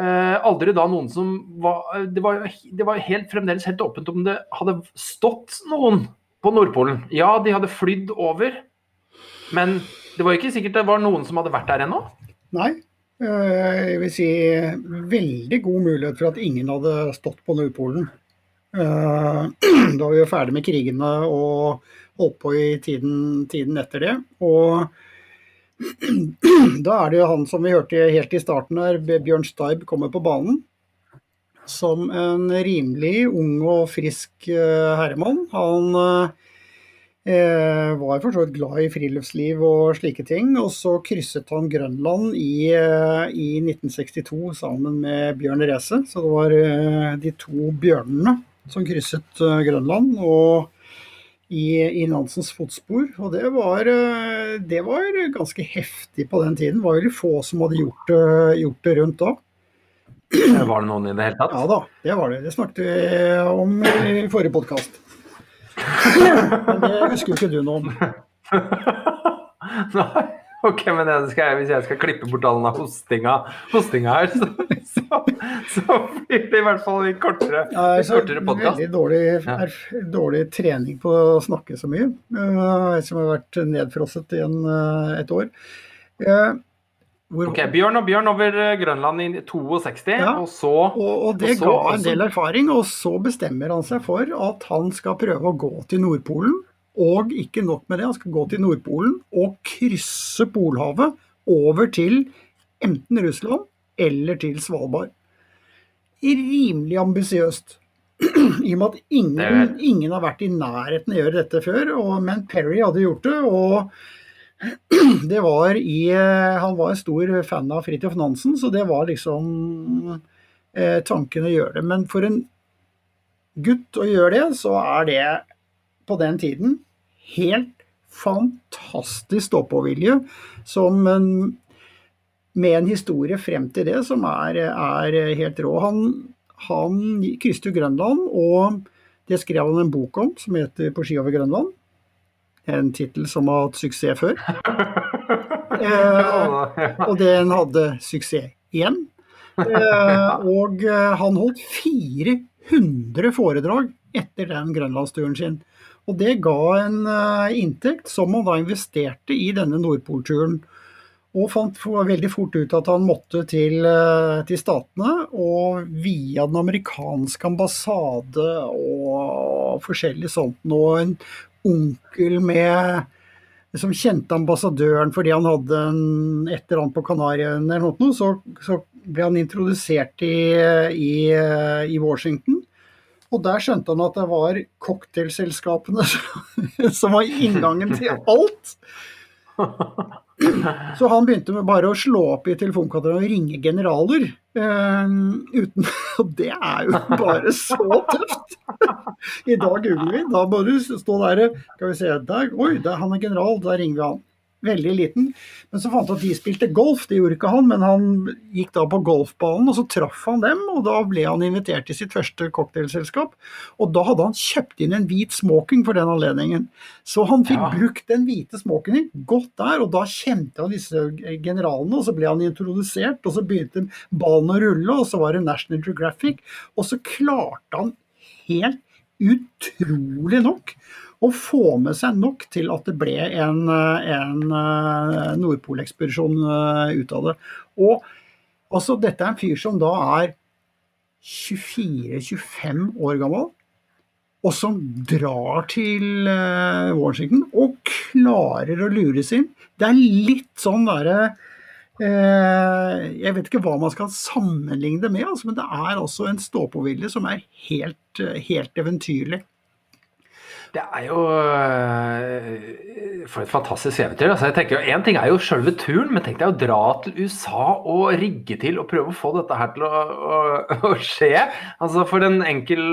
eh, aldri da noen som var det var, det var helt, fremdeles helt åpent om det hadde stått noen på Nordpolen. Ja, de hadde flydd over, men det var ikke sikkert det var noen som hadde vært der ennå. Nei. eh, Jeg vil si veldig god mulighet for at ingen hadde stått på Nordpolen. Eh, Da var vi jo ferdig med krigene og holdt på i tiden, tiden etter det. Og da er det jo han som vi hørte helt i starten her, Bjørn Staib, kommer på banen. Som en rimelig ung og frisk eh, herremann. Han eh, var for så vidt glad i friluftsliv og slike ting. Og så krysset han Grønland i, eh, i 1962 sammen med Bjørn Reise. Så det var eh, de to bjørnene som krysset Grønland. og i, i Nansens fotspor, og det var, eh, det var ganske heftig på den tiden. Det var veldig få som hadde gjort, det- gjort det rundt da. Var det noen i det hele tatt? Ja da, det var det. Det snakket vi om i forrige podkast. Men det husker jo ikke du noe om. Nei. Ok, men det skal jeg, hvis jeg skal klippe bort all den hostinga, hostinga her, så, så, så blir det i hvert fall en kortere, Nei, en så kortere podkast. veldig dårlig, er, dårlig trening på å snakke så mye. eh, som har vært nedfrosset i en, eh, et år. Eh, hvor, Ok, Bjørn og Bjørn over Grønland i 62, Ja. og så og, og det og så ga en del erfaring, og så bestemmer han seg for at han skal prøve å gå til Nordpolen. Og ikke nok med det, han skal gå til Nordpolen og krysse Polhavet over til enten Russland eller til Svalbard. Rimelig ambisiøst. I og med at ingen, ingen har vært i nærheten av å gjøre dette før, og, men Perry hadde gjort det. og det var i eh, Han var en stor fan av Fridtjof Nansen, så det var liksom eh, tanken å gjøre det. Men for en gutt å gjøre det, så er det på den tiden helt fantastisk stå-på-vilje som en med en historie frem til det som er, er helt rå. Han, han krysset Grønland, og det skrev han en bok om som heter 'På ski over Grønland'. En tittel som har hatt suksess før. Eh, og den hadde suksess igjen. Eh, og eh, han holdt 400 foredrag etter den grønlandsturen sin. Og det ga en eh, inntekt som han da investerte i denne Nordpolturen. Og fant veldig fort ut at han måtte til, eh, til Statene, og via den amerikanske ambassade og forskjellig sånt og en onkel med som kjente ambassadøren fordi han hadde en, et eller annet på Kanariøyene eller noe, så, så ble han introdusert i, i, i Washington. Og der skjønte han at det var cocktailselskapene som var inngangen til alt. Så han begynte med bare å slå opp i telefonkatalogen og ringe generaler. Um, uten, og det er jo bare så tøft! I dag googler vi. Da må du stå der Skal vi se der, Oi, der, han er general. Da ringer vi han veldig liten. Men så fant han at de spilte golf, det gjorde ikke han, men han gikk da på golfbanen, og så traff han dem, og da ble han invitert til sitt første cocktailselskap. Og da hadde han kjøpt inn en hvit smoking for den anledningen. Så han fikk Ja. brukt den hvite smokingen godt der, og da kjente han disse generalene, og så ble han introdusert, og så begynte ballen å rulle, og så var det National Geographic, og så klarte han helt utrolig nok å få med seg nok til at det ble en, eh, en eh, Nordpolekspedisjon eh, ut av det. Og altså, dette er en fyr som da er 24-25 år gammel, og som drar til Washington og klarer å lures inn. Det er litt sånn derre Jeg vet ikke hva man skal sammenligne det med, altså, men det er altså en stå-på-vilje som er helt, helt eventyrlig. Det er jo øh, For et fantastisk eventyr. Altså, jeg tenker jo, Én ting er jo selve turen, men tenk deg å dra til USA og rigge til og prøve å få dette her til å, å, å skje. Altså For en enkel,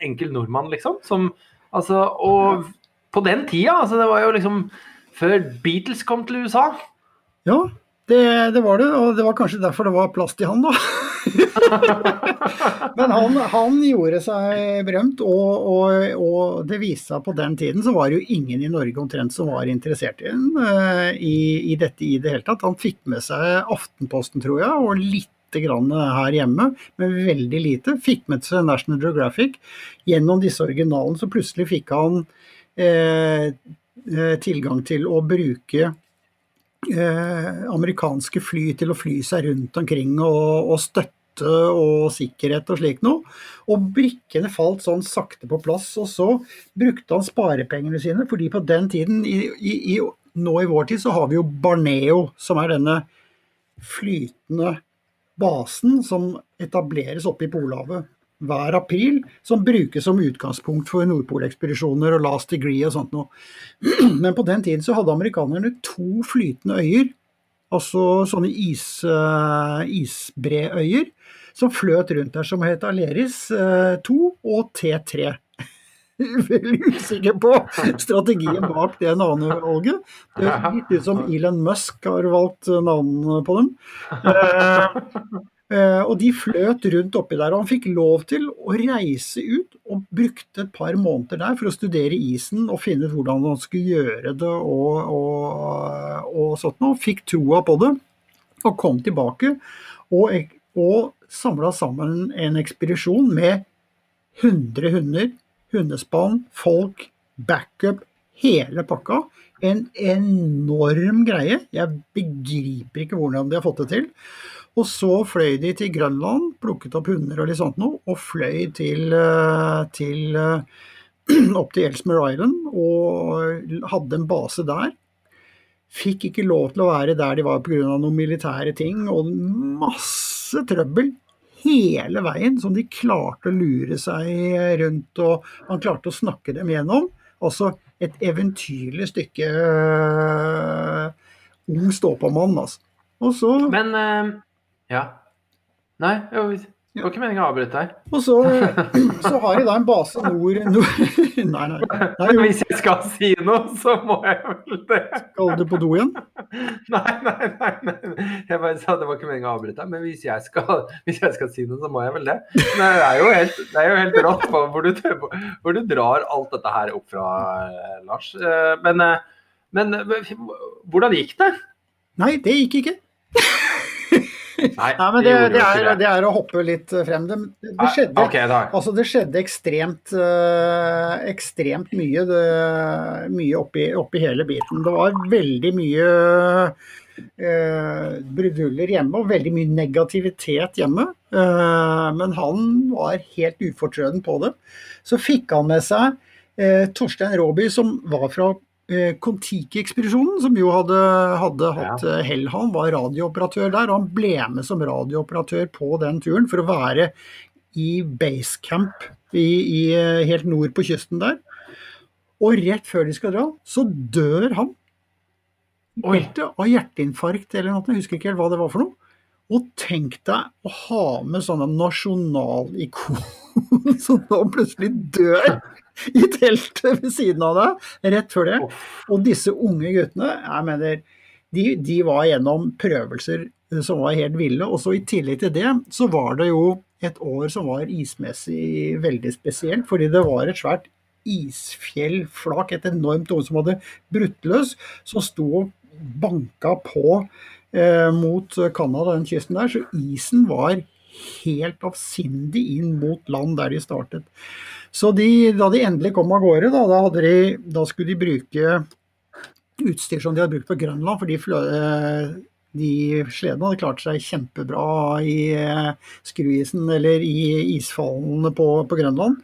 enkel nordmann, liksom. Som, altså, og på den tida, altså det var jo liksom før Beatles kom til USA. Ja, det, det var det, og det var kanskje derfor det var plass til han, da. Men han, han gjorde seg berømt, og, og, og det viste seg på den tiden så var det jo ingen i Norge omtrent som var interessert i, den, eh, i, i dette i det hele tatt. Han fikk med seg Aftenposten, tror jeg, og litt grann her hjemme, men veldig lite. Fikk med seg National Geographic. Gjennom disse originalene så plutselig fikk han eh, eh, tilgang til å bruke amerikanske fly til å fly seg rundt omkring og, og støtte og sikkerhet og slik noe. Og brikkene falt sånn sakte på plass. Og så brukte han sparepengene sine, fordi på den tiden, i, i, i, nå i vår tid, så har vi jo Barneo, som er denne flytende basen som etableres oppe i Polhavet hver april, som brukes som utgangspunkt for Nordpolekspedisjoner og Last Degree og sånt noe. Men på den tiden så hadde amerikanerne to flytende øyer, altså sånne is, uh, isbreøyer, som fløt rundt der, som het Aleris uh, 2 og T3. Veldig usikker på strategien bak det navnevalget. Det høres litt ut som Elon Musk har valgt navnene på dem. Uh, og de fløt rundt oppi der, og han fikk lov til å reise ut og brukte et par måneder der for å studere isen og finne ut hvordan han skulle gjøre det og, og, og sånt noe. Fikk troa på det og kom tilbake og, og samla sammen en ekspedisjon med 100 hunder, hundespann, folk, backup, hele pakka. En enorm greie. Jeg begriper ikke hvordan de har fått det til. Og så fløy de til Grønland, plukket opp hunder og litt sånt noe, og fløy til, til opp til Elsmere Island og hadde en base der. Fikk ikke lov til å være der de var pga. noen militære ting, og masse trøbbel hele veien som de klarte å lure seg rundt, og han klarte å snakke dem gjennom. Altså et eventyrlig stykke uh, ung stå-på-mann, altså. Og så Men uh, Ja. Nei, jo, Det var ikke meningen å avbryte deg. Og så, så har de da en base nord, nord Nei, nei. nei Men hvis jeg skal si noe, så må jeg vel det. skal du på do igjen? Nei, nei, nei. nei. Jeg bare sa det var ikke meningen å avbryte deg, men hvis jeg, skal, hvis jeg skal si noe, så må jeg vel det. Men det er jo helt, det er jo helt rått hvor du, hvor du drar alt dette her opp fra, eh, Lars. Eh, Men, eh, men hvordan gikk det? Nei, det gikk ikke. Nei, Nei, men det, det, er, det er å hoppe litt frem. Det, det skjedde, Ok, da. altså det skjedde ekstremt, eh, ekstremt mye, mye oppi, oppi hele biten. Det var veldig mye uh, bruduljer hjemme og veldig mye negativitet hjemme. Eh, men han var helt ufortrøden på det. Så fikk han med seg eh, Torstein Råby, som var fra eh, Kon-Tiki-ekspedisjonen, som jo hadde, hadde hatt ja. hell. Han var radiooperatør der, og han ble med som radiooperatør på den turen for å være i basecamp i, i, eh, helt nord på kysten der. Og rett før de skal dra, så dør han. Helt av hjerteinfarkt eller noe, jeg husker ikke helt hva det var for noe. Og tenk deg å ha med sånne nasjonalikon som da plutselig dør i teltet ved siden av deg rett før det. Og disse unge guttene, jeg mener, de, de var gjennom prøvelser som var helt ville. Og så i tillegg til det, så var det jo et år som var ismessig veldig spesielt, fordi det var et svært isfjellflak, et enormt år som hadde brutt løs, som sto og banka på eh, mot Canada, den kysten der. Så isen var helt avsindig inn mot land der de startet. Så de, da de endelig kom av gårde, da, da, de, da skulle de bruke utstyr som de hadde brukt på Grønland, for de, eh, de sledene hadde klart seg kjempebra i eh, skruisen eller i isfallene på, på Grønland.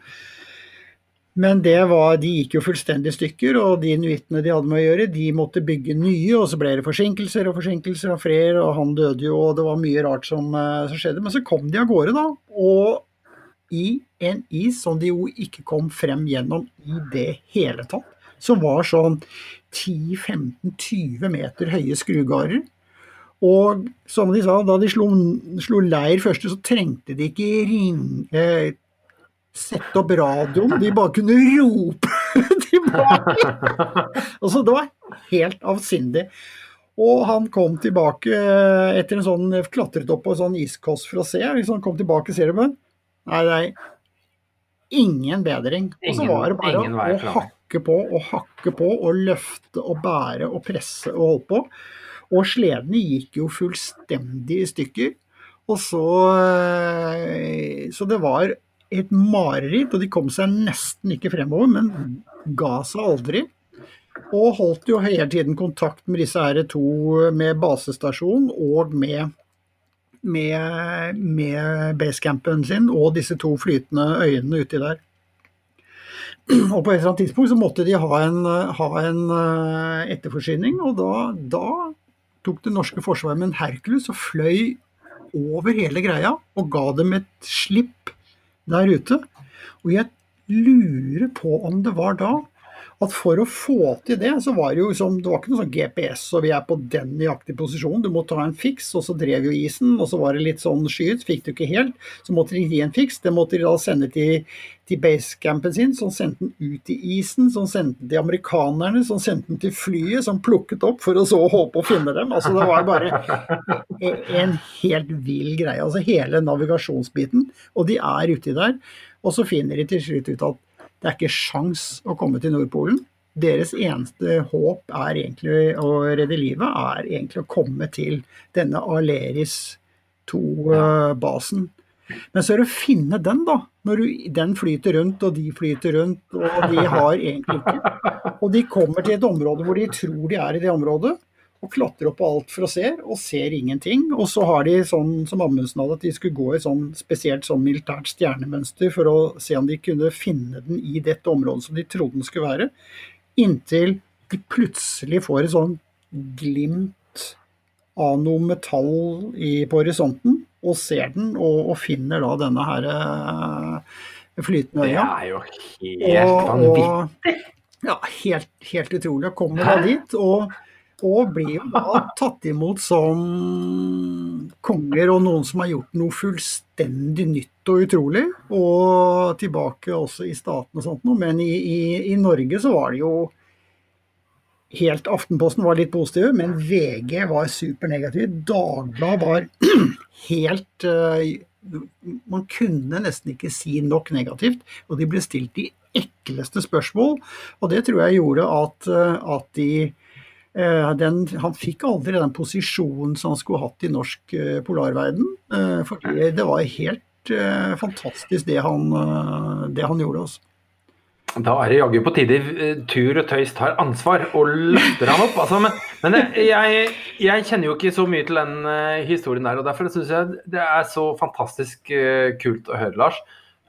Men det var, de gikk jo fullstendig stykker, og de inuittene de hadde med å gjøre, de måtte bygge nye, og så ble det forsinkelser og forsinkelser og fred, og han døde jo, og det var mye rart som, eh, som skjedde. Men så kom de av gårde, da. Og i en is som de jo ikke kom frem gjennom i det hele tatt, som var sånn 10-15-20 meter høye skrugarder. Og som de sa, da de slo, slo leir første, så trengte de ikke ring, eh, sette opp radioen, de bare kunne rope tilbake. altså, det var helt avsindig. Og han kom tilbake eh, etter en sånn klatret opp på en sånn iskoss for å se. Liksom, han kom tilbake, ser du på den? Nei, nei. Ingen bedring. Og så var det bare å hakke på og hakke på og løfte og bære og presse og holde på. Og sledene gikk jo fullstendig i stykker. Og så eh, Så det var et mareritt, og de kom seg nesten ikke fremover, men ga seg aldri. Og holdt jo hele tiden kontakt med disse her to, med basestasjon og med, med, med basecampen sin og disse to flytende øyene uti der. Og på et eller annet tidspunkt så måtte de ha en, ha en eh, etterforsyning, og da, da tok det norske forsvaret med en Hercules og fløy over hele greia og ga dem et slipp der ute. Og jeg lurer på om det var da at for å få til det, så var det jo som, det var ikke noe sånn GPS, og vi er på den nøyaktige posisjonen. Du må ta en fiks, og så drev jo isen, og så var det litt sånn skyet, fikk du ikke helt. Så måtte de gi en fiks. Det måtte de da sende til, til basecampen sin, som sendte den ut i isen, som sendte den til amerikanerne, som sendte den til flyet, som plukket opp for å så håpe å finne dem. Altså det var bare en helt vill greie. Altså hele navigasjonsbiten. Og de er uti der. Og så finner de til slutt ut at det er ikke sjans å komme til Nordpolen. Deres eneste håp er egentlig å redde livet, er egentlig å komme til denne Aleris 2-basen. Men så er det å finne den, da. Når du, den flyter rundt, og de flyter rundt, og de har egentlig ikke Og de kommer til et område hvor de tror de er i det området, og klatrer opp på alt for å se, og ser ingenting. Og så har de sånn som Amundsen hadde, at de skulle gå i sånn spesielt sånn militært stjernemønster for å se om de kunne finne den i dette området som de trodde den skulle være. Inntil de plutselig får et sånn glimt av noe metall i, på horisonten, og ser den, og, og finner da denne her flytende øya. Det er jo helt vanvittig. ja, helt, helt utrolig. Kommer da dit, og, Og blir jo da tatt imot som konger og noen som har gjort noe fullstendig nytt og utrolig. Og tilbake også i staten og sånt noe. Men i, i, i Norge så var det jo helt Aftenposten var litt positive, men VG var supernegativ. Dagbladet var helt uh, Man kunne nesten ikke si nok negativt, og de ble stilt de ekleste spørsmål. Og det tror jeg gjorde at, uh, at de den, han fikk aldri den posisjonen som han skulle hatt i norsk polarverden. fordi det var helt fantastisk det han, det han gjorde. Også. Da er det jaggu på tide eh, Tur og Tøys tar ansvar og løfter han opp. Altså, men, men jeg, jeg, kjenner jo ikke så mye til den historien der, og derfor syns jeg det er så fantastisk kult å høre, Lars.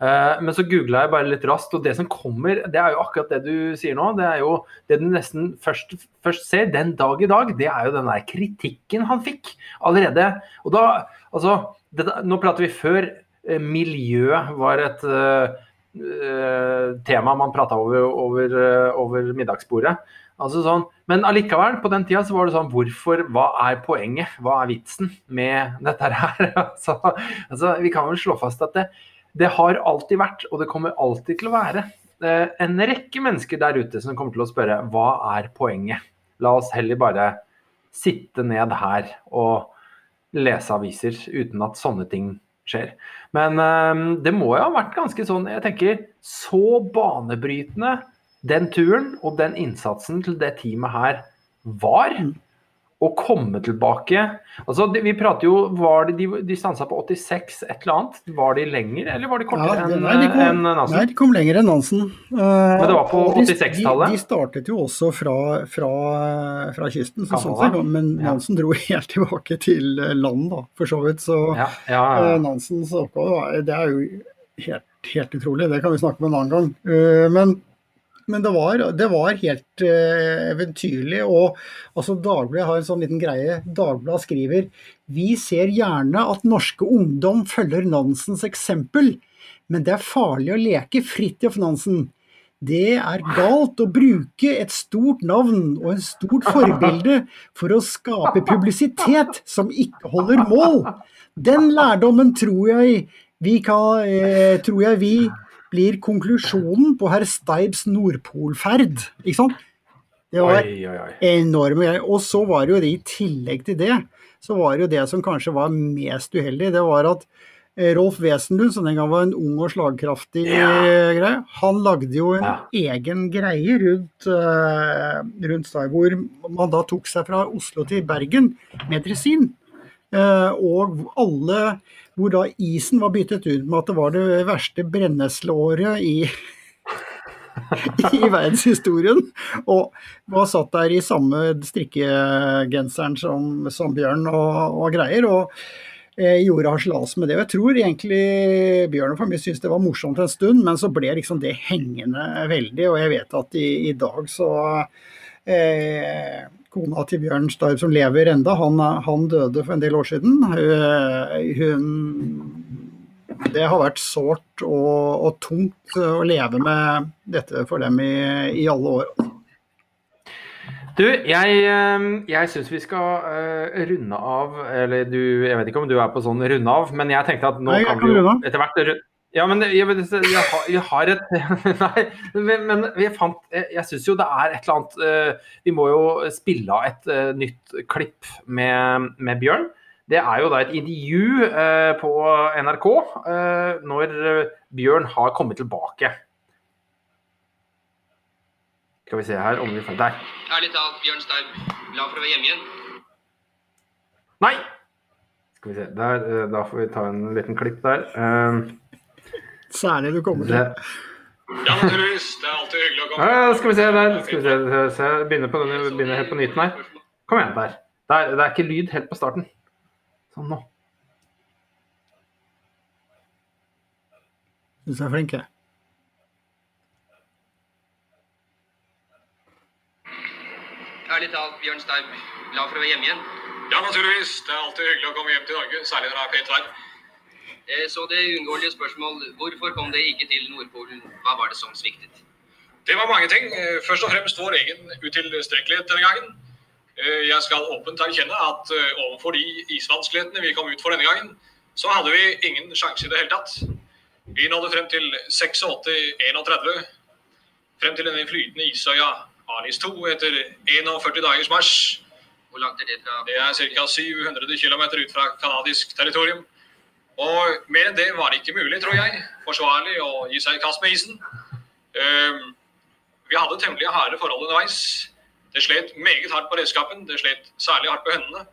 Uh, men så googla jeg bare litt raskt, og det som kommer, det er jo akkurat det du sier nå. Det er jo det du nesten først, først ser den dag i dag, det er jo den der kritikken han fikk allerede. Og da, altså det, Nå prater vi før miljø var et uh, tema man prata over, over, eh, over, middagsbordet. Altså sånn, men allikevel, på den tida så var det sånn Hvorfor? Hva er poenget? Hva er vitsen med dette her? altså, altså, vi kan vel slå fast at det, det, har alltid vært, og det kommer alltid til å være, eh, en rekke mennesker der ute som kommer til å spørre hva er poenget? La oss heller bare sitte ned her og lese aviser uten at sånne ting skjer. Men um, det må jo ha vært ganske sånn, jeg tenker, så banebrytende den turen og den innsatsen til det teamet her var. Å komme tilbake altså Vi prater jo var de, de, de stansa på 86 et eller annet. Var de lenger, eller var de kortere ja, enn en Nansen? Nei, de kom lenger enn Nansen. Uh, Men det var på 86-tallet? De, de, startet jo også fra, fra, fra kysten, så sånn sett, men Nansen dro helt tilbake til land, da, for så vidt. Så ja, ja, uh, Nansens oppgave, det er jo helt, helt, utrolig. Det kan vi snakke om en annen gang. Uh, men men det var, det var helt uh, eventyrlig. Og altså, Dagbladet har en sånn liten greie. Dagbladet skriver vi ser gjerne at norske ungdom følger Nansens eksempel, men det er farlig å leke Fridtjof Nansen. Det er galt å bruke et stort navn og en stort forbilde for å skape publisitet som ikke holder mål. Den lærdommen tror jeg vi, kan, eh, tror jeg vi blir konklusjonen på herr Steibs Nordpolferd. Ikke sant? Det var oi, oi, oi. enorme greier. Og så var det jo det, i tillegg til det, så var det jo det som kanskje var mest uheldig, det var at eh, Rolf Wesenlund, som den gang var en ung og slagkraftig ja. greie, han lagde jo en ja. egen greie rundt, uh, rundt Steib, hvor man da tok seg fra Oslo til Bergen med dresin. Uh, og alle hvor da isen var byttet ut med at det var det verste brennesleåret i, i verdenshistorien. Og var satt der i samme strikkegenseren som, som Bjørn og, og greier. og eh, gjorde harselas med det. Jeg tror egentlig Bjørn og familien syntes det var morsomt en stund, men så ble liksom det hengende veldig. Og jeg vet at i, i dag så eh, kona til Bjørn Starp som lever enda, han, han, døde for en del år siden. Hun, det har vært sårt og, og, tungt å leve med dette for dem i, i alle år. Du, jeg, eh, jeg syns vi skal uh, runde av Eller du, jeg vet ikke om du er på sånn runde av, men jeg tenkte at nå Nei, kan vi jo etter hvert ja, men jeg, jeg, jeg har et Nei, men, men jeg fant Jeg, syns jo det er et eller annet uh, Vi må jo spille av et uh, nytt klipp med, med, Bjørn. Det er jo da et intervju på NRK når Bjørn har kommet tilbake. Skal vi se her om vi får Der. Ærlig talt, Bjørn Staub. Glad for å være hjemme igjen? Nei! Skal vi se. Der, da får vi ta en liten klipp der. Særlig du kommer til. Ja, naturligvis. Det er alltid hyggelig å komme. Ja, skal vi se der. Skal vi se, se. Begynner, på denne, begynner helt på nyten her. Kom igjen, der. der. Det er ikke lyd helt på starten. Sånn nå. Syns jeg er flink, jeg. Ærlig talt, Bjørn Staub. Glad for å være hjemme igjen? Ja, naturligvis. Det er alltid hyggelig å komme hjem til Norge, særlig når det er pent vær. Eh, så det uunngåelige spørsmål hvorfor kom det ikke til Nordpolen? Hva var det som sviktet? Det var mange ting. Eh, først og fremst vår egen utilstrekkelighet denne gangen. Eh, Jeg skal åpent erkjenne at overfor de isvanskelighetene vi kom ut for denne gangen, så hadde vi ingen sjanse i det hele tatt. Vi nådde frem til 86-31. Frem til denne flytende isøya Alis 2 etter 41 dagers marsj. Hvor langt er det fra Det er ca. 700 km ut fra canadisk territorium. Og mer enn det var det ikke mulig, tror jeg, forsvarlig å gi seg i kast med isen. Ehm, vi hadde temmelig harde forhold underveis. Det slet meget hardt på redskapen, det slet særlig hardt på hønene.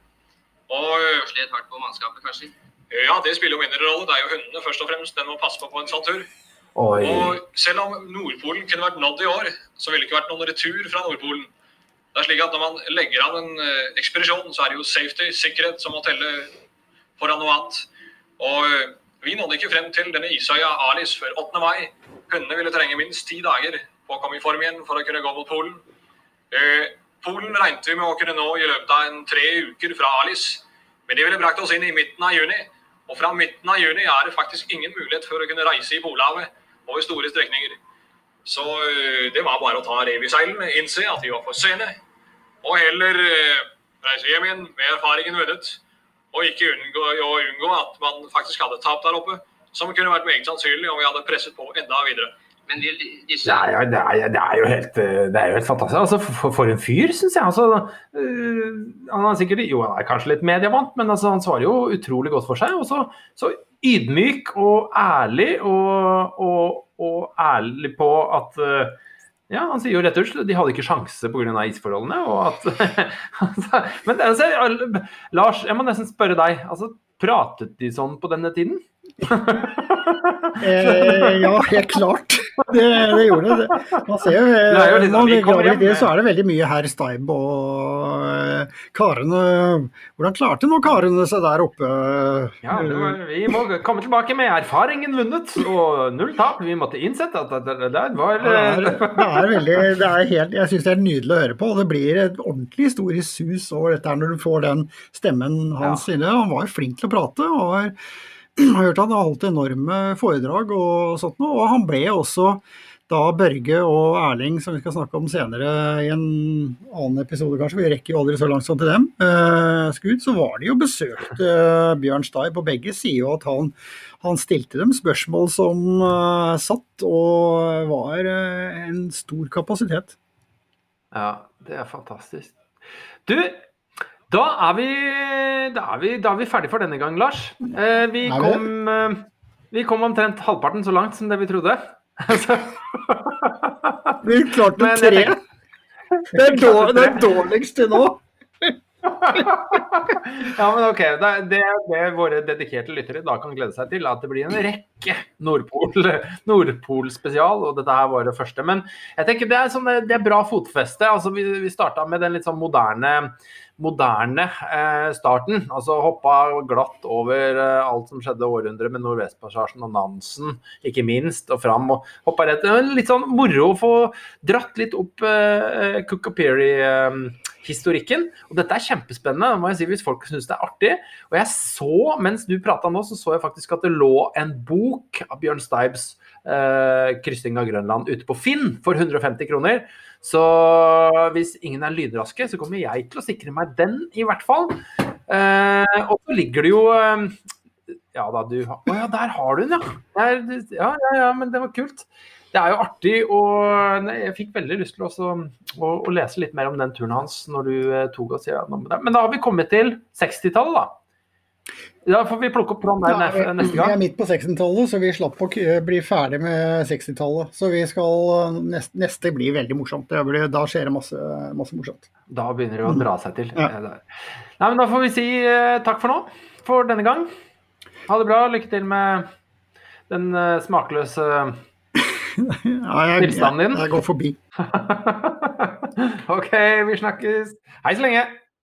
Og det Slet hardt på mannskapet, kanskje? ja, det spiller jo mindre rolle. Det er jo hundene først og fremst den må passe på på en sånn tur. Oi. Og selv om Nordpolen kunne vært nådd i år, så ville det ikke vært noen retur fra Nordpolen. Det er slik at Når man legger av en eh, ekspedisjon, så er det jo safety, sikkerhet, som må telle foran noe annet. Og eh, Vi nådde ikke frem til denne isøya Alis før 8. mai. Hundene ville trenge minst ti dager på å komme i form igjen for å kunne gå mot Polen. Eh, Polen regnet vi med å kunne nå i løpet av en tre uker fra Alis. Men det ville brakt oss inn i midten av juni. Og fra midten av juni er det faktisk ingen mulighet for å kunne reise i Polhavet over store strekninger. Så eh, det var bare å ta rev i seilene, innse at de var for sene, og heller eh, reise hjem igjen med erfaringen vunnet. Og ikke unngå, og unngå at man faktisk hadde tap der oppe, som kunne vært meget sannsynlig om vi hadde presset på enda videre. Men vil disse Det er, jo- det, er, det, er jo helt, eh, det er jo helt fantastisk. Altså, for, for en fyr, syns jeg. Altså, øh, han er sikkert Jo, han er kanskje litt medievant, men altså, han svarer jo utrolig godt for seg. Og så, så ydmyk og ærlig, og, og, og ærlig på at eh, ja, Han sier jo rett og slett de hadde ikke sjanse pga. isforholdene. at, altså, Men altså, Lars, jeg må nesten spørre deg. altså, Pratet de sånn på denne tiden? Eh, ja, helt klart. Det, det gjorde det. Man ser jo, Det jo eh, litt- når vi i det, så er det veldig mye herr Steib og eh, karene Hvordan klarte nå karene seg der oppe? Ja, var, Vi må komme tilbake med erfaringen vunnet og null tap. Vi måtte innsette at det det der var Ja, det, er, det er veldig det er helt, Jeg syns det er nydelig å høre på. og Det blir et ordentlig historisk sus over dette når du får den stemmen hans inne. Han var jo flink til å prate. og har har hørt han har holdt enorme foredrag og sånt noe. Og han ble også da Børge og Erling, som vi skal snakke om senere i en annen episode kanskje, vi rekker jo aldri så langt sånn til dem, uh, skudd, så var de jo besøkt uh, Bjørn Steib, og begge sier jo at han, han stilte dem spørsmål som uh, satt og var eh, en stor kapasitet. Ja, det er fantastisk. Du, da er vi, da er vi, da er vi ferdig for denne gang, Lars. Eh, vi, Er kom, eh, vi kom omtrent halvparten så langt som det vi trodde. Vi klarte tre. tenker- Det er, dår, det er dårligst til nå. Ja, men ok. Det, det, det våre dedikerte lyttere da kan glede seg til, at det blir en rekke Nordpol, Nordpol-spesial, og dette her var det første. Men jeg tenker det er, sånn, det er bra fotfeste. Altså, vi, vi starta med den litt sånn moderne, moderne eh, starten. Altså hoppa glatt over eh, alt som skjedde århundret med Nordvestpassasjen og Nansen, ikke minst, og fram. og hoppa rett Litt sånn moro å få dratt litt opp eh, Cookaperi-historikken. og dette er kjempespennende, må jeg si, hvis folk syns det er artig. Og jeg så, mens du prata nå, så så jeg faktisk at det lå en bok av Bjørn Steibs eh, 'Kryssing av Grønland' ute på Finn for 150 kroner. Så hvis ingen er lydraske, så kommer jeg til å sikre meg den, i hvert fall. Eh, og så ligger det jo eh, Ja da, du Å ja, der har du den, ja. Der, ja. Ja, ja, men det var kult. Det er jo artig, og nei, jeg fikk veldig lyst til også, å, å lese litt mer om den turen hans når du eh, tok oss gjennom det. Men da har vi kommet til 60-tallet, da. Da får vi plukke opp Trond der Ja, neste, gang. Vi er midt på 60-tallet, så vi slapp å bli ferdig med 60-tallet. Så vi skal neste, neste blir veldig morsomt. Det blir, da skjer det masse, masse morsomt. Da begynner det å dra seg til. Ja. Eh. Nei, men Da får vi si eh, takk for nå, for denne gang. Ha det bra. Lykke til med den eh, smakløse Ja, jeg, jeg, Tilstanden din? jeg går forbi. OK, vi snakkes. Hei så lenge.